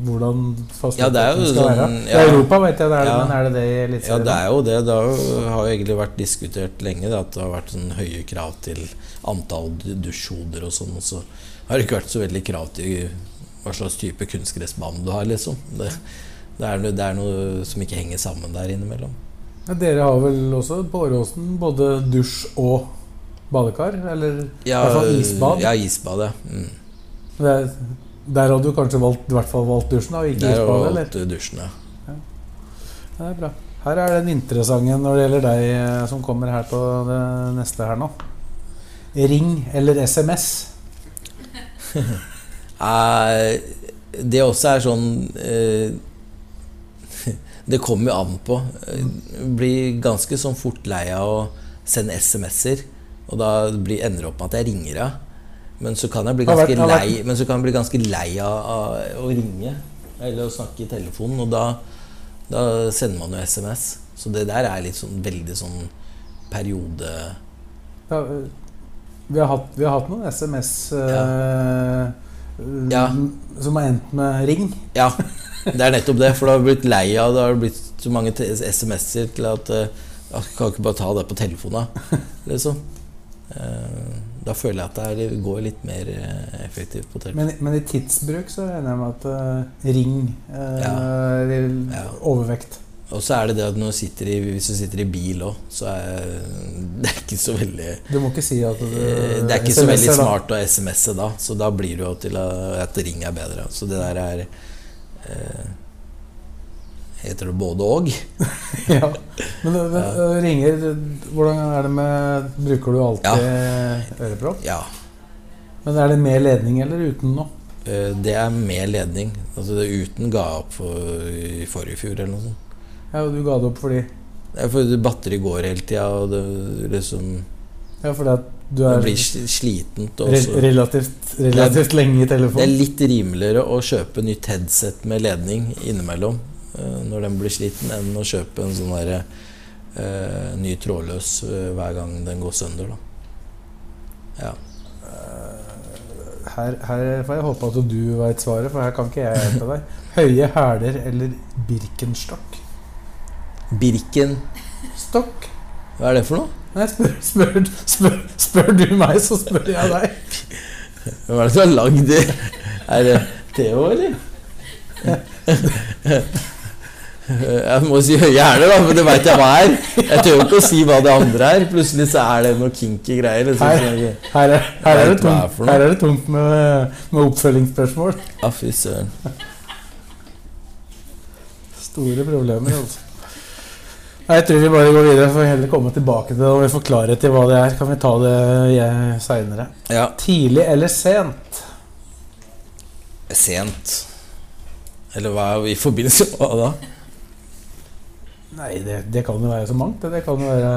A: Hvordan
B: Ja, det er jo
A: fasilitetene skal være?
B: Ja,
A: I. Europa vet jeg det er det,
B: Ja.
A: men er det det i
B: Ja, det er jo det. Det har jo, har jo egentlig vært diskutert lenge det, at det har vært sånn høye krav til antall dusjhoder og sånn. Og så har ikke vært så veldig krav til hva slags type kunstgressbane du har, liksom. Det, det, er, det er noe som ikke henger sammen der innimellom.
A: Ja, dere har vel også på Åråsen både dusj og badekar? Eller i hvert fall isbad?
B: Ja, isbad, ja. Mm.
A: Det er, der hadde du kanskje valgt, i hvert fall valgt dusjen, da, ikke
B: Der
A: isbad?
B: du
A: eller?
B: valgt dusjen, ja.
A: Det er bra. Her er den interessante når det gjelder deg eh, som kommer her på det neste her nå. Ring eller SMS? [LAUGHS]
B: Eh, det også er sånn eh, [LAUGHS] Det kommer jo an på. Jeg blir ganske sånn fort lei av å sende SMS-er. Og da blir, ender det opp med at jeg ringer av. Men så kan jeg bli ganske lei Men så kan jeg bli ganske lei av, av å ringe. Eller å snakke i telefonen. Og da, da sender man jo SMS. Så det der er litt sånn veldig sånn periode...
A: Vi, har hatt, vi har hatt noen SMS øh, øh,
B: Ja.
A: som har endt med ring.
B: Ja, det er nettopp det. For du har blitt lei av det har blitt så mange SMS-er til at uh, Jeg kan ikke bare ta det på telefonen. Liksom. Uh, Da føler jeg at det går litt mer eh, effektivt på telefonen.
A: Men, men i tidsbruk så regner jeg med at uh, ring uh,
B: Ja.
A: overvekt.
B: Og så er det det at du sitter i, hvis du sitter i bil òg, så er [LAUGHS] det er ikke så veldig
A: Du må ikke si at du
B: eh, Det er ikke så veldig smart å SMS-e da, så da blir det jo til at ring er bedre. Så det der er eh, Heter det både og? [LAUGHS]
A: ja. Men, men øh, ringer Hvordan er det med Bruker du alltid ørepropp?
B: Ja.
A: Men er det med ledning eller uten nå?
B: Eh, Det er med ledning. Altså det uten ga opp for, i forrige fjor eller noe sånt.
A: Ja, og du ga det opp fordi
B: er fordi batteriet går hele tida, og det liksom
A: Ja, fordi at du er
B: blir slitent. Også.
A: Relativt, relativt, er, lenge i telefonen.
B: det er litt rimeligere å kjøpe nytt headset med ledning innimellom eh, når den blir sliten, enn å kjøpe en sånn derre uh, ny trådløs eh, hver gang den går sønder, da. Ja.
A: Her, her får jeg håpe at du veit svaret, for her kan ikke jeg hjelpe deg. Høye hæler eller Birkenstock?
B: Birken
A: Stokk?
B: Hva er det for noe?
A: Nei, spør, spør, spør, spør du meg, så spør jeg deg.
B: Hva er det som har lagd det? Er det Theo, eller? Jeg må si gjerne, da, men det veit jeg hva er. Jeg tør jo ikke å si hva det andre er. Plutselig så er det noe kinky greier. Liksom.
A: Her, her, er, her, er,
B: er
A: tungt, her er det tungt med, med oppfølgingsspørsmål.
B: Ja, fy søren.
A: Store problemer, altså. Jeg tror vi bare går videre, for heller komme tilbake til det og vi får klarhet i hva det er. Kan vi ta det seinere.
B: Ja,
A: Tidlig eller sent?
B: sent. Eller hva er i forbindelse med hva da?
A: Nei, det, det kan jo være så mangt. det. Kan jo være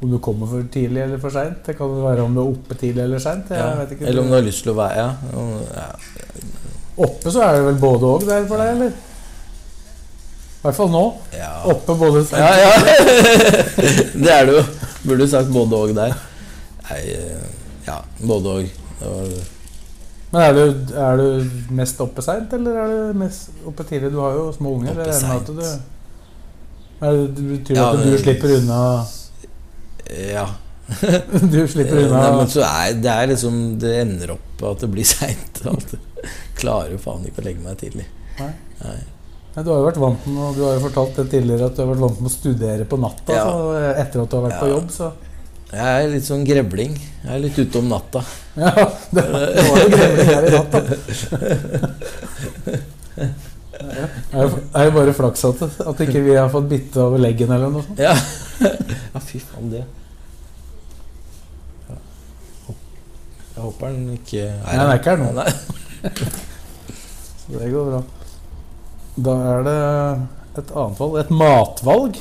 A: om du kommer for tidlig eller for seint. Det kan jo være om du er oppe tidlig eller seint.
B: Ja. Eller om du har lyst til å være Ja.
A: Oppe så er det vel både og der for deg, eller? I hvert fall nå.
B: ja.
A: Oppe både
B: Ja, ja. [LAUGHS] det er det jo. Burde du sagt både og der. Nei, eh, ja, både og. Det var
A: Men er du, er du mest oppe seint, eller er du mest oppe tidlig? Du har jo små unger.
B: Oppe
A: du er det, betyr
B: Ja,
A: at du
B: men-
A: slipper unna
B: Ja. [LAUGHS]
A: Du slipper
B: Eh,
A: unna
B: Nei, men så er det er liksom Det ender opp at det blir seint. Klarer jo faen ikke å legge meg tidlig.
A: Nei.
B: Nei.
A: Du har jo vært vant med og Du har jo fortalt det tidligere at du har vært vant med å studere på natta.
B: Ja.
A: Så etter at du har vært på jobb, så
B: Jeg er litt sånn grevling. Jeg er litt ute om natta. [LAUGHS]
A: Ja, det, det var jo grevling her i natt, da. [LAUGHS] Det er jo- bare flaks at, at ikke vi har fått bitte over leggen eller noe sånt.
B: Ja, [LAUGHS] ja fy faen, det. Jeg håper den ikke
A: Nei, den er ikke her nå. Så det går bra. Da er det et annet valg. Et matvalg.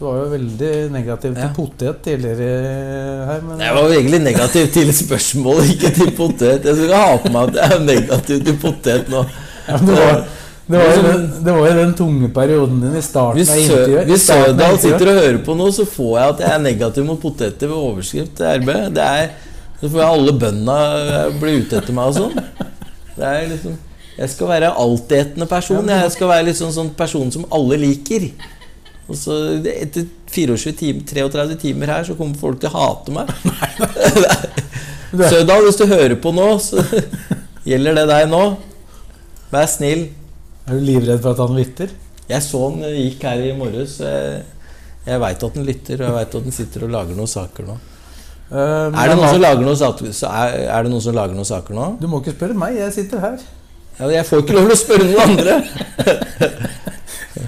A: Du var jo veldig negativ til
B: Ja.
A: potet tidligere her, men
B: Jeg var egentlig negativ til spørsmålet, ikke til potet. Jeg skal ha på meg at jeg er negativ til potet nå.
A: Ja, det, var, det, var jo den, det var jo den tunge perioden din i starten
B: Hvis,
A: av intervjuet.
B: hvis
A: intervjuet.
B: sitter og hører på nå, så får jeg at jeg er negativ mot poteter ved overskrift til RB. Det så får jeg alle bøndene eh, bli ute etter meg og sånn. Det er liksom Jeg skal være altetende person. Jeg skal være liksom sånn person som alle liker. Og så Etter 24 timer, 33 timer her, så kommer folk til å hate meg. [LAUGHS] [LAUGHS] Sødal, hvis du hører på nå, så [LAUGHS] gjelder det deg nå. Vær snill.
A: Er du livredd for at han lytter?
B: Jeg så han gikk her i morges. Jeg, jeg veit at han lytter, og jeg veit at han sitter og lager noen saker nå.
A: Uh,
B: Er det noen som lager noen saker, er, er det noen som lager noen saker nå?
A: Du må ikke spørre meg, jeg sitter her.
B: Ja, jeg får ikke lov til å spørre noen andre. [LAUGHS]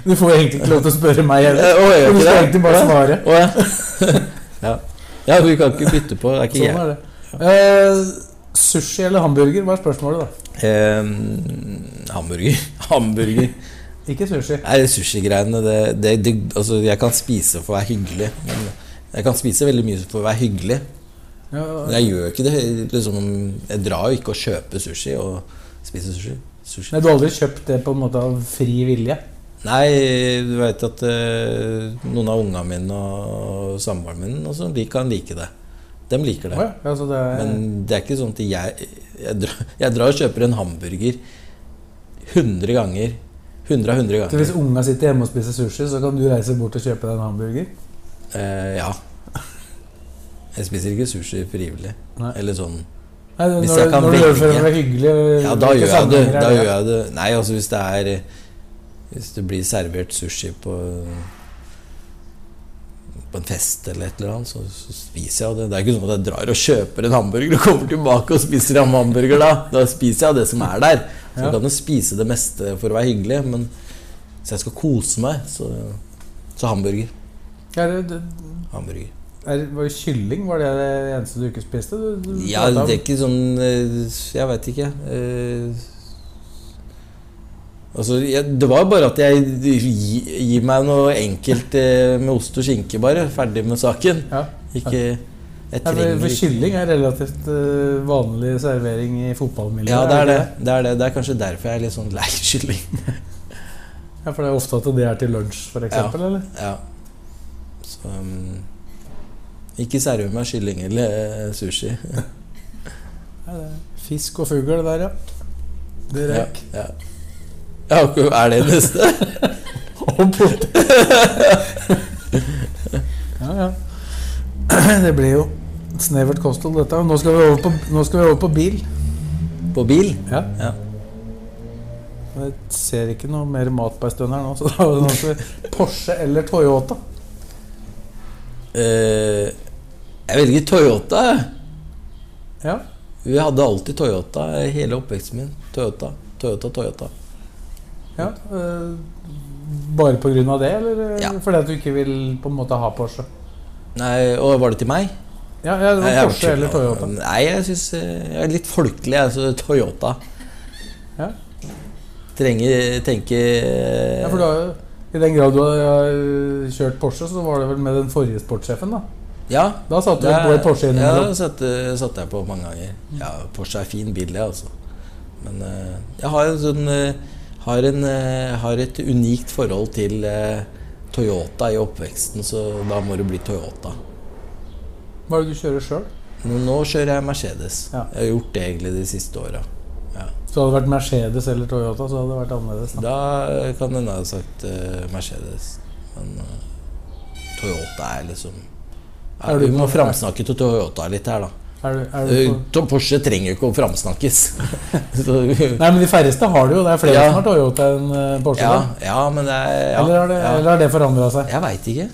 A: Du får egentlig ikke lov til å spørre meg heller.
B: Eh,
A: Du skal egentlig bare svare.
B: Å, ja. [LAUGHS] ja. ja, vi kan ikke bytte på. Det er ikke
A: Sånn er det. Eh, sushi eller hamburger? Hva er spørsmålet, da?
B: Eh, hamburger. [LAUGHS] hamburger.
A: Ikke sushi.
B: Nei, sushigreiene altså, Jeg kan spise for å være hyggelig. Jeg kan spise veldig mye for å være hyggelig. Men jeg gjør ikke det. Liksom, jeg drar jo ikke og kjøper sushi og spiser sushi. sushi.
A: Nei, du har aldri kjøpt det på en måte av fri vilje?
B: Nei, du veit at eh, noen av ungene mine og samboeren min og sånn, de kan like det. De liker det.
A: Ja, altså det er,
B: Men det er ikke sånn at jeg Jeg drar, jeg drar og kjøper en hamburger 100 ganger. 100 av 100
A: så hvis unga sitter hjemme og spiser sushi, så kan du reise bort og kjøpe deg en hamburger?
B: Eh, ja. Jeg spiser ikke sushi frivillig.
A: Nei.
B: Eller sånn
A: Nei,
B: Hvis
A: når,
B: jeg kan
A: når du gjør det for å være hyggelig
B: Ja, da gjør jeg det. Da gjør jeg det. Nei, altså hvis det er Hvis det blir servert sushi på På en fest eller et eller annet, så, så spiser jeg det. Det er ikke sånn at jeg drar og kjøper en hamburger og kommer tilbake og spiser en hamburger da. Da spiser jeg det som er der. Så
A: Ja.
B: jeg kan jo spise det meste for å være hyggelig, men hvis jeg skal kose meg, så, så hamburger.
A: Er det,
B: Hamburger.
A: Er, var det kylling var det det eneste du ikke spiste? Du, du
B: Ja, det er ikke sånn eh, Jeg veit ikke. Eh, Altså, jeg, det var bare at jeg gi, gir meg noe enkelt eh, med ost og skinke, bare. Ferdig med saken.
A: Ja.
B: Ikke Jeg
A: Nei, for, for kylling er relativt vanlig servering i fotballmiljøet.
B: Ja, det er det. det er det. Det er kanskje derfor jeg er litt sånn lei [LAUGHS] kylling.
A: Ja, For det er ofte at det er til lunsj, for eksempel, eller?
B: Ja. Så um, Ikke serve meg kylling eller eh, sushi. [LAUGHS]
A: Fisk og fugl der, ja. Det røk.
B: ja. ja, er det neste?
A: Og potet. ja, ja. [CLEARS THROAT] Det blir jo et snevert kosthold, dette. Nå skal vi over på, vi over på bil.
B: På bil?
A: Ja.
B: Ja.
A: Jeg ser ikke noe mer mat på ei stund her nå, så da er det Porsche eller Toyota.
B: Eh, jeg velger Toyota.
A: Ja.
B: Vi hadde alltid Toyota hele oppveksten min. Toyota, Toyota, Toyota.
A: ja. eh, Bare av det, eller
B: Ja.
A: fordi at du ikke vil på en måte ha Porsche?
B: Nei, og var det til meg?
A: Ja, ja det var
B: nei,
A: Porsche eller Toyota.
B: Nei, jeg syns jeg er litt folkelig, jeg. Så Toyota.
A: Ja.
B: Trenger tenke
A: Ja, for du har jo I den grad du har kjørt Porsche, så var det vel med den forrige sportssjefen, da?
B: Ja.
A: Da satte du på et Porsche
B: Ja, det satte, satte jeg på mange ganger. Ja, Porsche er fin bil, det, altså. Men uh, jeg har en sånn uh, har, en, uh, har et unikt forhold til eh, Toyota i oppveksten, så da må det bli Toyota.
A: Hva er det du kjører sjøl?
B: Nå, nå kjører jeg Mercedes.
A: Ja.
B: Jeg har gjort det egentlig de siste åra.
A: Så hadde det vært Mercedes eller Toyota, så hadde det vært annerledes. Da.
B: Da kan jeg ha sagt uh, Mercedes. Men uh, Toyota er liksom er,
A: Er du
B: Vi må framsnakke til Toyota litt her, da.
A: Er du, er du
B: Eh,
A: på
B: to- Porsche trenger jo ikke å framsnakkes. [LAUGHS]
A: Nei, men de færreste har det jo. Det er flere
B: Ja.
A: som har Toyota enn Porsche.
B: ja, ja, men det er ja,
A: eller, har det,
B: ja.
A: eller har det forandra seg?
B: Jeg veit ikke.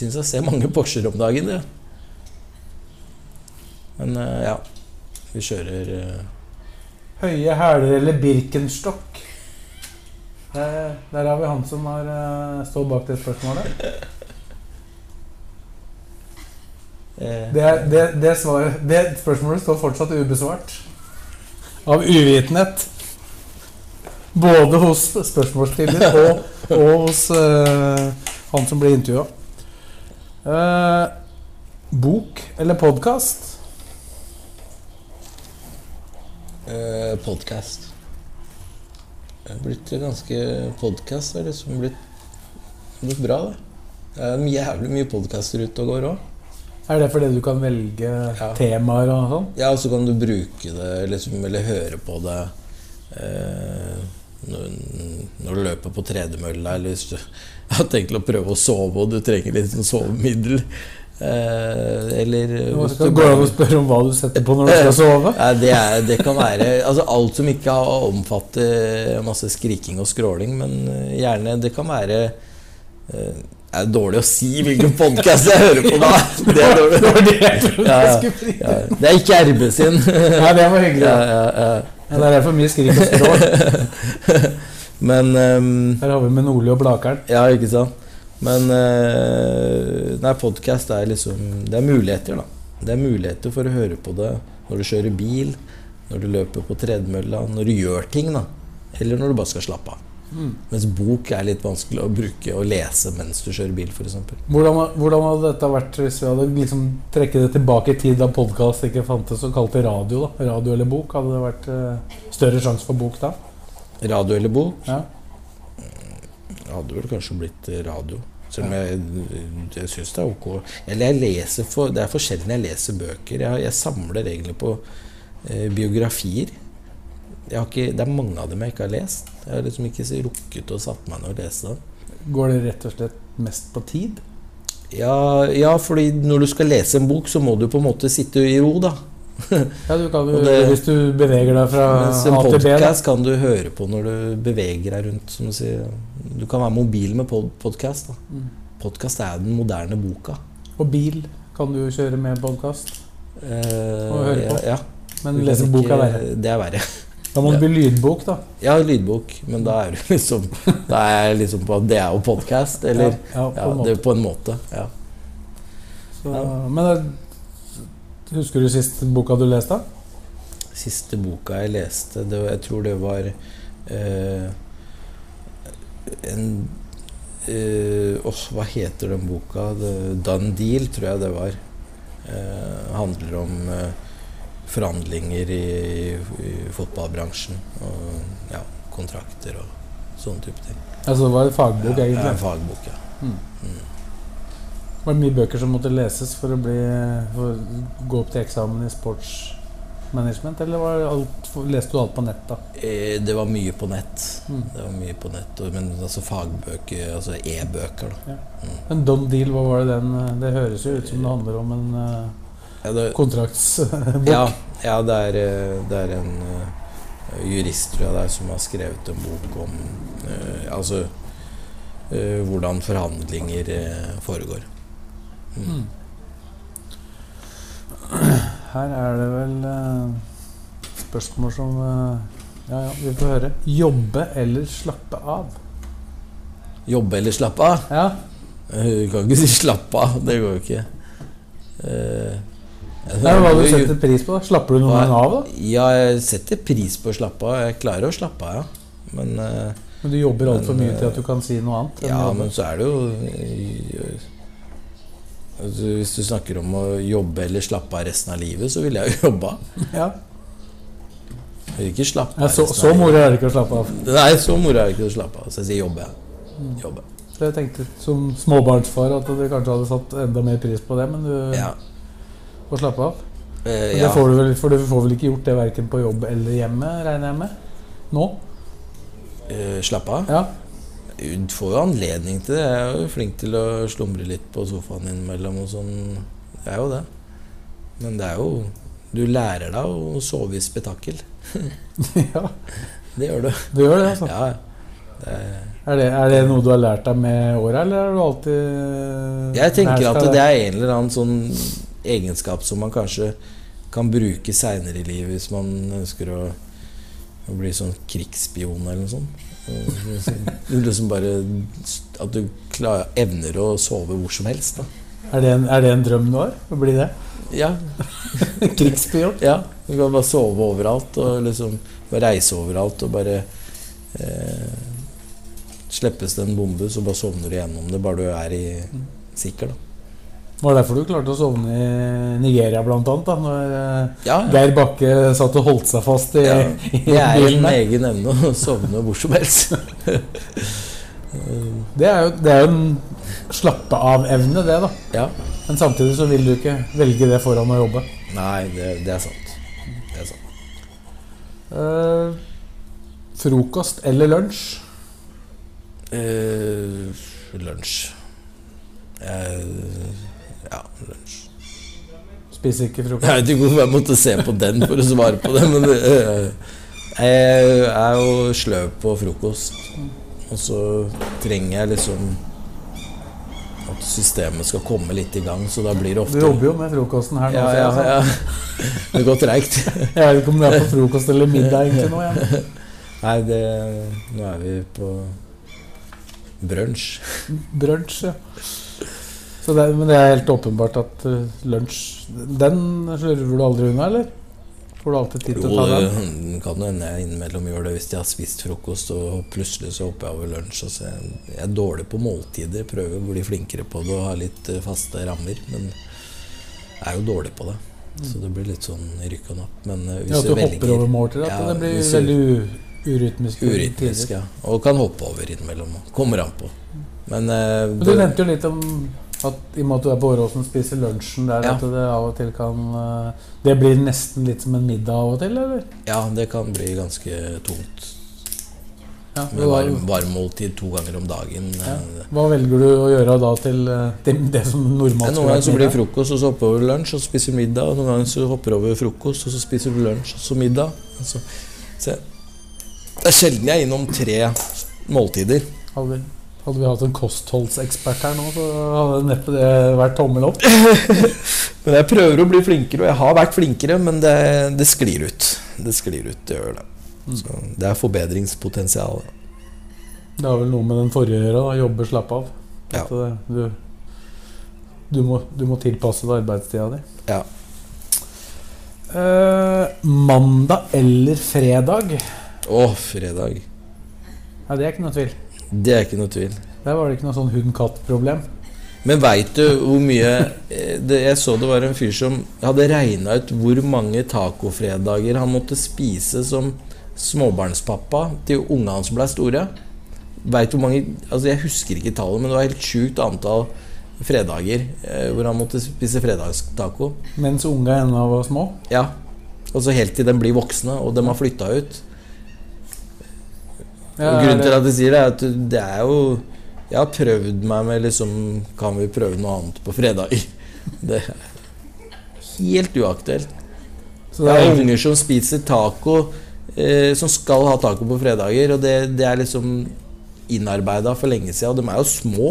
B: Syns jeg ser mange Porscher om dagen, det. Men ja. Vi kjører
A: Høye hæler eller Birkenstock? Der, der har vi han som har eh, står bak det spørsmålet.
B: eh,
A: Det, det, det, svar, det spørsmålet står fortsatt ubesvart. Av uvitenhet. Både hos spørsmålsstiller og, og hos uh, han som blir intervjua. bok eller podkast?
B: Eh, Podkast. Det er blitt ganske Podkast er liksom blitt, blitt bra, det. Det er jævlig mye podkaster ute og går òg.
A: Er det fordi du kan velge
B: Ja.
A: temaer og sånn?
B: Ja, og så kan du bruke det liksom, eller høre på det eh, når, når du løper på tredemølla, eller hvis du [LAUGHS] har tenkt å prøve å sove og du trenger litt sånn sovemiddel. Eh, eller
A: Det
B: du
A: går an å spørre om hva du setter på når du skal sove? [LAUGHS]
B: Ja, det, er, det kan være altså alt som ikke omfatter masse skriking og skråling, men eh, gjerne Det kan være eh, Det er dårlig å si hvilken podkast jeg hører på [LAUGHS] da. [LAUGHS] Det er, dårlig. Ja, ja. det er ikke RB sin.
A: Nei, det var hyggelig.
B: Ja, ja, ja.
A: Ja, det er derfor mye skrik og skrål.
B: Men um,
A: Her har vi med Nordli og Blakeren.
B: Ja, ikke sant? Men eh, Nei, podkast er liksom Det er muligheter, da. Det er muligheter for å høre på det når du kjører bil, når du løper på tredemølla, når du gjør ting, da. Eller når du bare skal slappe av. Mens bok er litt vanskelig å bruke og lese mens du kjører bil, f.eks.
A: Hvordan, hvordan hadde dette vært hvis vi hadde liksom trekket det tilbake i tid da podkast ikke fantes og kalt det radio? da? Radio eller bok? Hadde det vært eh, større sjanse for bok da?
B: Radio eller bok?
A: Ja.
B: Hadde vel kanskje blitt eh, radio. Selv om jeg, jeg syns det er ok. Eller jeg leser for, Det er forskjellig når jeg leser bøker. Jeg, jeg samler egentlig på eh, biografier. Ikke, det er mange av dem jeg ikke har lest. Jeg har liksom ikke rukket å satt meg ned og lese dem.
A: Går det rett og slett mest på tid?
B: Ja, ja, fordi når du skal lese en bok, så må du på en måte sitte i ro, da.
A: Ja, du kan
B: det-
A: Hvis du beveger deg fra A til B En
B: podkast kan du høre på når du beveger deg rundt. Som du, sier. du kan være mobil med pod podkast.
A: Mm.
B: Podkast er den moderne boka.
A: Og bil kan du kjøre med podkast.
B: Eh,
A: Og høre på.
B: Ja, ja.
A: Men lese bok er verre.
B: Det er verre.
A: Da må det bli lydbok, da.
B: Ja, lydbok, men da er du [LAUGHS] liksom Da er liksom på Det er jo podkast, eller?
A: Ja, ja, på en
B: det, på en måte. Ja.
A: Så. Men eh, husker du siste boka du leste?
B: Siste boka jeg leste, det, jeg tror det var eh, en eh, oh, hva heter den boka? Dan Deal, tror jeg det var. Eh, handler om eh, forhandlinger i, i fotballbransjen. Og ja, kontrakter og sånne type ting.
A: Altså det var en fagbok,
B: Ja,
A: egentlig.
B: en fagbok, ja.
A: Var det mye bøker som måtte leses for å, bli, for å gå opp til eksamen i sportsmanagement? Eller var alt, leste du alt på nett, da?
B: Eh, Det var mye på nett.
A: Mm.
B: Det var mye på nett, og- Men altså fagbøker, altså e-bøker, da.
A: En done deal, hva var det den eh, Det høres jo ut som det handler om en eh,
B: Ja, det,
A: kontraktsbok.
B: ja, ja det, er, eh, det er en uh, jurist tror jeg det er, som har skrevet en bok om uh, altså uh, hvordan forhandlinger eh, foregår. Mm.
A: Her er det vel uh, spørsmål som uh, Ja, ja, vi får høre. Jobbe eller slappe av?
B: Jobbe eller slappe av?
A: Ja.
B: Eh, Du kan ikke si 'slappe av'. Det går jo ikke. Uh,
A: Det er hva du setter pris på. Slapper du noen av, da?
B: Ja, jeg setter pris på å slappe av. Jeg klarer å slappe av, ja. Men uh,
A: Men du jobber altfor mye til at du kan si noe annet?
B: Ja, men så er det jo altså, Hvis du snakker om å jobbe eller slappe av resten av livet, så ville jeg jo [LAUGHS] jobba.
A: ja.
B: Jeg vil ikke slappe
A: Ja,
B: av
A: så,
B: resten
A: så
B: av
A: moro er det ikke å slappe av.
B: Nei, så moro er det ikke å slappe av. Så jeg sier jobbe. ja. Jobbe.
A: Så jeg tenkte som småbarnsfar at du kanskje hadde satt enda mer pris på det, men du
B: Ja.
A: Å slappe av.
B: Eh, ja.
A: det får du vel, for du får vel ikke gjort det verken på jobb eller hjemme, regner jeg med? Nå?
B: Eh, slappe av.
A: Ja.
B: Du får jo anledning til det. Jeg er jo flink til å slumre litt på sofaen innimellom og sånn. Jeg er jo det. Men det er jo Du lærer deg å sove i spetakkel. [LAUGHS]
A: ja.
B: Det gjør du.
A: Du gjør det, altså?
B: Ja. Det er,
A: Er det, er det noe du har lært deg med åra, eller har du alltid
B: jeg tenker at det er en eller annen sånn egenskap som man kanskje kan bruke seinere i livet hvis man ønsker å, å bli sånn krigsspion eller noe sånt. Liksom, bare At du klar, evner å sove hvor som helst.
A: Er det, en, er det en drøm du har? Å bli det?
B: Ja, [LAUGHS]
A: Krigspion?
B: Ja, du kan bare sove overalt og liksom bare reise overalt og bare eh, Slippes det en bombe, så bare sovner du gjennom det, bare du er i sikker, da.
A: Var det derfor du klarte å sovne i Nigeria, blant annet? Da, når
B: Ja, ja.
A: Geir Bakke satt og holdt seg fast i,
B: ja.
A: i
B: Det er en egen evne å sovne hvor som helst.
A: Det er jo det er jo en slappe av-evne, det, da.
B: Ja.
A: Men samtidig så vil du ikke velge det foran å jobbe.
B: Nei, det, det er sant. Det er sant.
A: Uh, frokost eller lunsj?
B: Uh, lunsj. Eh, ja, lunsj.
A: Spiser ikke frokost.
B: Jeg vet ikke hvorfor jeg måtte se på den for å svare på det, men eh, jeg er jo sløv på frokost. Og så trenger jeg liksom at systemet skal komme litt i gang, så da blir det ofte Du
A: jobber jo med frokosten her nå.
B: Ja, ja, ja. Det går treigt.
A: Jeg vet ikke om du er på frokost eller middag egentlig nå. Ja.
B: Nei, det Nå er vi på brunsj.
A: Brunsj, ja. Så det, men det er helt åpenbart at uh, lunsj Den slurver du aldri unna, eller? Får du alltid tid til å ta den?
B: det kan hende jeg innimellom gjør det hvis jeg har spist frokost, og plutselig så hopper jeg over lunsj. Og så jeg, jeg er dårlig på måltider, prøver å bli flinkere på det og ha litt eh, faste rammer. Men jeg er jo dårlig på det. Så det blir litt sånn rykk og napp. Men eh, hvis
A: Ja, at du hopper over måltider? At
B: Ja,
A: det blir
B: du-
A: veldig urytmisk?
B: Urytmisk, ja. Og kan hoppe over innimellom. Kommer an på. Men, eh,
A: Men du nevnte jo litt om at i og med at du er på Åråsen spiser lunsjen der,
B: Ja.
A: at det av og til kan uh, Det blir nesten litt som en middag av og til, eller?
B: ja, det kan bli ganske tungt.
A: Ja,
B: Med varm, varmmåltid to ganger om dagen.
A: ja.
B: eh,
A: hva velger du å gjøre da til, uh, til det som normalt
B: noen ganger så blir det frokost, og så hopper over lunsj, og så spiser middag. Og noen ganger så hopper over frokost, og så spiser du lunsj, og så middag. Altså, så, det er sjelden jeg er innom tre måltider.
A: Vi, hadde vi hatt en kostholdsekspert her nå, så hadde neppe det vært tommel opp. [LAUGHS]
B: Men jeg prøver å bli flinkere, og jeg har vært flinkere, men det, det sklir ut. Det sklir ut, det gjør det. Så det er forbedringspotensial.
A: Det har vel noe med den forrige å gjøre, da. Jobbe, slappe av.
B: Ja.
A: At, uh, du, du, må, du må tilpasse deg arbeidstida di.
B: Ja.
A: Eh, mandag eller fredag?
B: Å, fredag.
A: Nei, det er ikke noe tvil.
B: Det er ikke noe tvil.
A: Der var det ikke noe sånn hund-katt-problem.
B: Men veit du hvor mye eh, det, Jeg så det var en fyr som hadde regna ut hvor mange tacofredager han måtte spise som småbarnspappa til ungene hans ble store. Vet hvor mange Altså Jeg husker ikke tallet, men det var helt sjukt antall fredager eh, hvor han måtte spise fredagstaco.
A: Mens unga ennå var små.
B: Ja. Og så helt til de blir voksne, og de har flytta ut.
A: Ja,
B: og grunnen til at jeg sier det, er at det er jo Jeg har prøvd meg med liksom Kan vi prøve noe annet på fredager? [LAUGHS] Det er helt uaktuelt.
A: så det
B: Jeg
A: er
B: har unger som spiser taco eh, som skal ha taco på fredager. Og det, det er liksom innarbeida for lenge siden. Og de er jo små.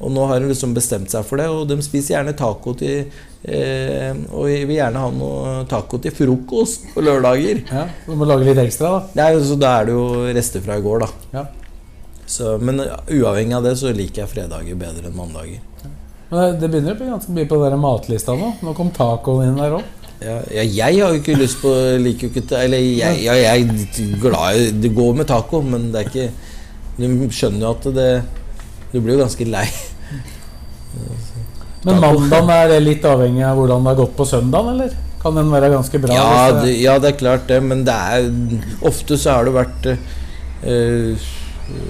B: Og nå har de liksom bestemt seg for det, og de spiser gjerne taco til eh, Og vi vil gjerne ha noe taco til frokost på lørdager.
A: Ja, Du må lage litt ekstra, da.
B: Det er så da er det jo rester fra i går, da.
A: Ja.
B: Så, men uavhengig av det så liker jeg fredager bedre enn mandager.
A: Men det- begynner å bli ganske mye på den matlista nå. Nå kom tacoen inn der òg.
B: Ja, ja, jeg har jo ikke lyst på liker jo ikke Eller jeg, ja, jeg er glad i Det går med taco, men det er ikke Du skjønner jo at det Du blir jo ganske lei.
A: Men mandagen er det litt avhengig av hvordan det har gått på søndagen, eller? Kan den være ganske bra?
B: Ja det, ja, det er klart det, men det er Ofte så har det vært eh,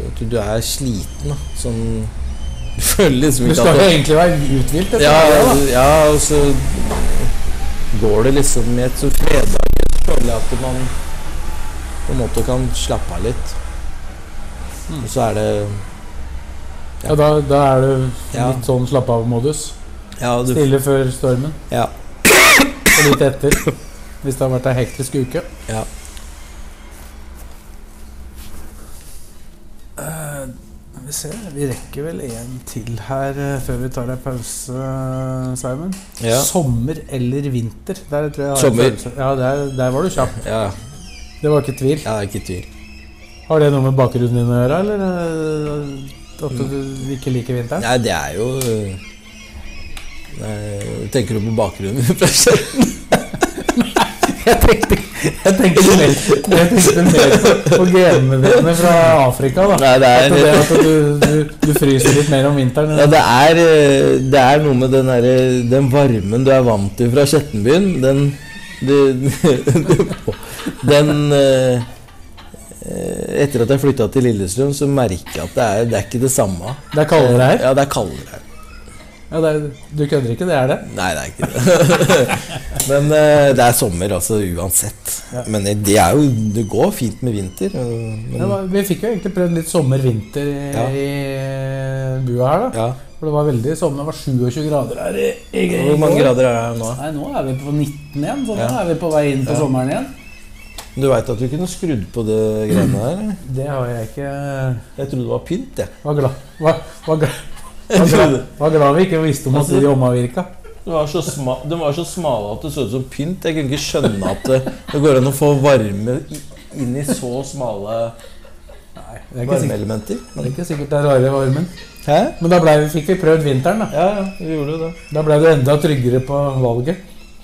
B: At du er sliten, da. Sånn [LAUGHS] Du føler liksom
A: Du skal jo egentlig være uthvilt. etter
B: ja,
A: det, da.
B: ja, og så går det liksom i et så fredag føler jeg at man på en måte kan slappe av litt. Og så er det
A: Ja, da, da er du litt sånn slapp av-modus.
B: Ja, du,
A: Stille før stormen,
B: ja,
A: og litt etter. Hvis det har vært ei hektisk uke.
B: ja.
A: Uh, vi ser, vi rekker vel en til her uh, før vi tar ei pause, Simon.
B: Ja.
A: Sommer eller vinter? Der tror jeg
B: Sommer.
A: Ja, der, der var du kjapp.
B: ja,
A: Det var ikke tvil.
B: ja ikke tvil.
A: Har det noe med bakgrunnen din å gjøre, eller eh, at du ikke liker vinteren?
B: Nei, det er jo øh, nei, Tenker du på bakgrunnen [LAUGHS] fra Skjetten?
A: Jeg tenkte, jeg tenkte mer, jeg tenkte mer på, genene dine fra Afrika. da
B: Nei, det er-
A: det, at du, du, du fryser litt mer om vinteren.
B: Ja, det er, øh, det er noe med den, der, den varmen du er vant til fra Skjettenbyen. Den du, [LAUGHS] Den Etter at jeg flytta til Lillestrøm, så merker jeg at det er, det er ikke det samme.
A: Det er kaldere her.
B: Ja, det er kaldere her.
A: Ja, det er, du kødder ikke, det er det.
B: Nei, det er ikke det. [LAUGHS] Men øh, det er sommer, altså uansett. Men det er jo Det går fint med vinter. Men,
A: Ja, vi fikk jo egentlig prøvd litt sommer-vinter i,
B: Ja.
A: i bua her. da
B: ja.
A: For det var veldig sommer. Det var 27 grader her. i, i, i
B: Hvor mange grader er det nå?
A: Nei, Nå er vi på 19 igjen, så
B: Ja.
A: nå er vi på vei inn på
B: Ja.
A: sommeren igjen.
B: Du veit at du kunne skrudd på det greiene her?
A: Det har jeg ikke
B: Jeg trodde det var pynt, jeg.
A: Var glad Var, var glad var glad, var glad vi ikke visste om at
B: Altså-
A: de omavvirka.
B: De var, så sma, de var så smale at det så ut som pynt. Jeg kunne ikke skjønne at det, det går an å få varme inn i så smale
A: Nei, det er
B: varmeelementer.
A: det er ikke sikkert det er rare varmen.
B: hæ?
A: Men da ble, vi- fikk vi prøvd vinteren, da.
B: Ja, ja, vi gjorde det.
A: Da ble du enda tryggere på valget.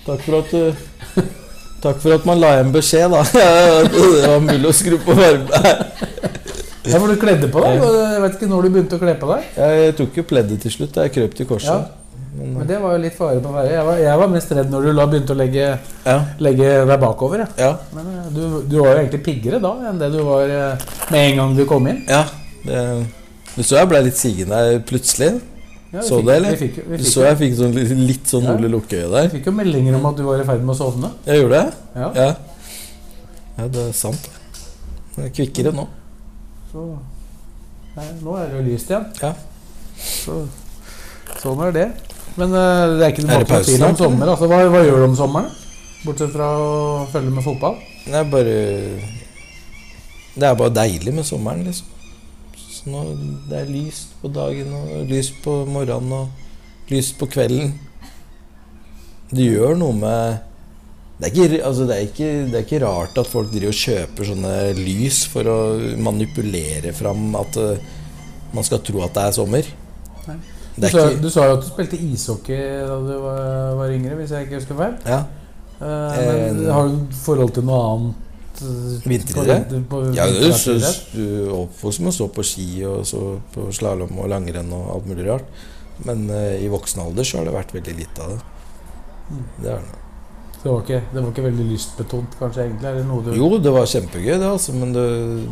B: Takk for at du Takk for at man la igjen beskjed, da. [LAUGHS] Det var mulig å skru på varme.
A: Ja, for du kledde på deg. Jeg vet ikke når du begynte å kle på deg.
B: Jeg tok jo pleddet til slutt. Jeg krøp til
A: Ja.
B: korset. Men,
A: Men det var jo litt fare på ferie. Jeg var, jeg var mest redd når du la begynte å legge,
B: ja,
A: legge deg bakover. Ja.
B: ja,
A: Men eh, du, du var jo egentlig piggere da enn det du var eh, med en gang du kom inn.
B: ja. Det, du så jeg ble litt sigende her plutselig.
A: Ja,
B: Så det, eller?
A: Vi fikk, vi fikk,
B: så jeg fikk sånn, litt- sånn
A: Ja.
B: Ole Lukkøye
A: vi fikk jo meldinger om at du var i ferd med å sovne.
B: Jeg gjorde det?
A: Ja.
B: Ja. ja, det er sant. Det er kvikkere nå.
A: Så nei, nå er det jo lyst igjen.
B: Ja.
A: Så, sånn er det. Men uh, det er ikke noe tvil om sommer. Altså, hva, hva gjør du om sommeren? Bortsett fra å følge med fotball?
B: Det er bare Det er bare deilig med sommeren, liksom. Så nå, det er lyst på dagen og lyst på morgenen og lyst på kvelden. Det gjør noe med det er, ikke, altså det, er ikke, det er ikke rart at folk driver og kjøper sånne lys for å manipulere fram at uh, man skal tro at det er sommer.
A: Nei.
B: Det
A: Du sa, du sa jo at du spilte ishockey da du var, var yngre, hvis jeg ikke husker feil.
B: Ja.
A: Uh, men
B: Eh,
A: har du forhold til noe annet?
B: Vinteridrett? Ja, du, er oppvokst med å stå på ski og så på slalåm og langrenn og alt mulig rart. Men uh, i voksen alder så har det vært veldig lite av det. Det er det.
A: Det var, ikke, det var ikke veldig lystbetont, kanskje? egentlig?
B: Jo, det var kjempegøy, det, altså, men det,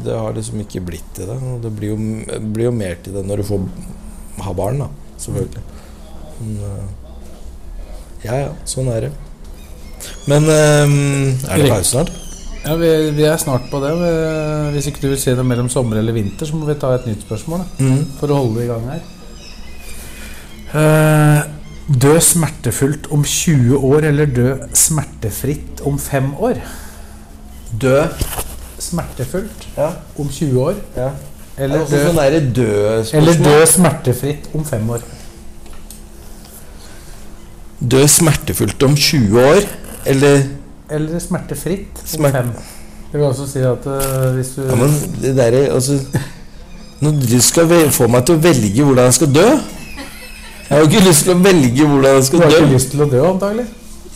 B: det har liksom ikke blitt til det. Det blir jo, blir jo mer til det når du får ha barn, da. Selvfølgelig. Men, uh, ja, ja, sånn er det. Men um, er det pause snart?
A: Ja, vi, vi er snart på det. Hvis ikke du vil si det mellom sommer eller vinter, så må vi ta et nytt spørsmål. Da,
B: Mhm.
A: for å holde det i gang her. Uh, dø smertefullt om 20 år eller dø smertefritt om 5 år?
B: Dø
A: smertefullt
B: Ja.
A: om 20 år.
B: ja.
A: Eller dø,
B: sånn
A: eller dø smertefritt om 5 år.
B: Dø smertefullt om 20 år, eller
A: Eller smertefritt om fem. Det vil også si at uh, hvis du
B: Ja, men det der, altså Når du skal få meg til å velge hvordan jeg skal dø Jeg har jo ikke lyst til å velge hvordan jeg skal dø.
A: Du har
B: dø.
A: ikke lyst til å dø, antagelig?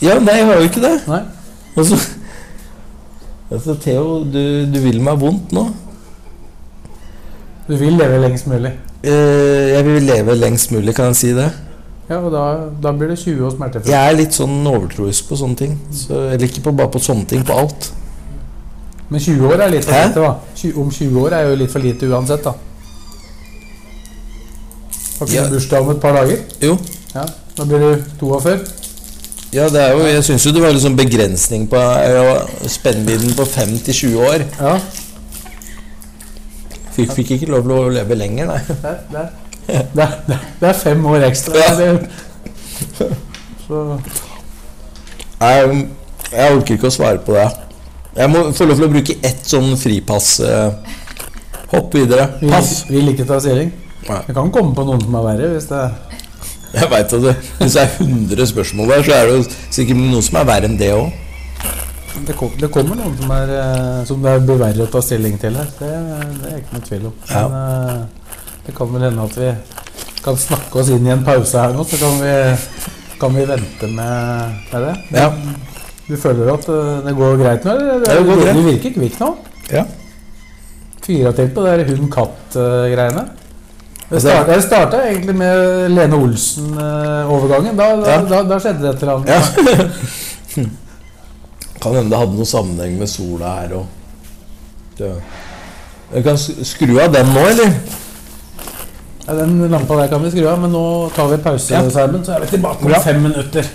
B: Ja, nei, jeg har jo ikke det.
A: Nei?
B: Altså, altså Theo, du, du vil meg vondt nå.
A: Du vil leve lengst mulig.
B: Uh, jeg vil leve lengst mulig, kan jeg si det?
A: Ja, og da, da blir det 20 år smertefritt.
B: Jeg er litt sånn overtroisk på sånne ting. Så, eller ikke på, bare på sånne ting, på alt.
A: Men 20 år er litt for lite, da. Tjue- Om 20 år er jo litt for lite uansett, da. Har ikke
B: Ja.
A: du bursdag om et par dager?
B: Jo.
A: Ja, Da blir du 42.
B: Ja, det er jo, jeg syns jo det var sånn begrensning på spennvidden på 5 til 20 år.
A: Ja,
B: Fikk, fikk ikke lov til å leve lenger, nei.
A: Der, er, [LAUGHS] det er, det er, det er fem år ekstra.
B: Ja.
A: Så
B: Jeg, jeg orker ikke å svare på det. Jeg må få lov til å bruke ett sånn fripass. eh, hopp videre. Pass.
A: vil ikke ta stilling. Jeg kan komme på noen som er verre. Hvis det
B: Jeg vet at det, Hvis det er 100 spørsmål der, så er det sikkert noen som er verre enn det òg.
A: det, kom, det kommer noen som, er, eh, som det blir verre å ta stilling til her. Det, det er ikke noe tvil om. Men eh, det kan vel hende at vi kan snakke oss inn i en pause her nå, så kan vi, kan vi vente med, med det.
B: Ja.
A: Du føler at eh, det går greit nå? Eller?
B: Det går greit.
A: Du virker kvikk nå.
B: Ja.
A: Fyra til på det hund-katt-greiene. Det starta, det starta egentlig med Lene Olsen-overgangen. Da, da,
B: Ja.
A: da, da skjedde det et eller annet.
B: Ja. [LAUGHS] Kan hende det hadde noe sammenheng med sola her og det. Jeg kan skru av den nå, eller?
A: Ja, den lampa der kan vi skru av, men nå tar vi pause,
B: Ja.
A: Så er vi tilbake om fem minutter.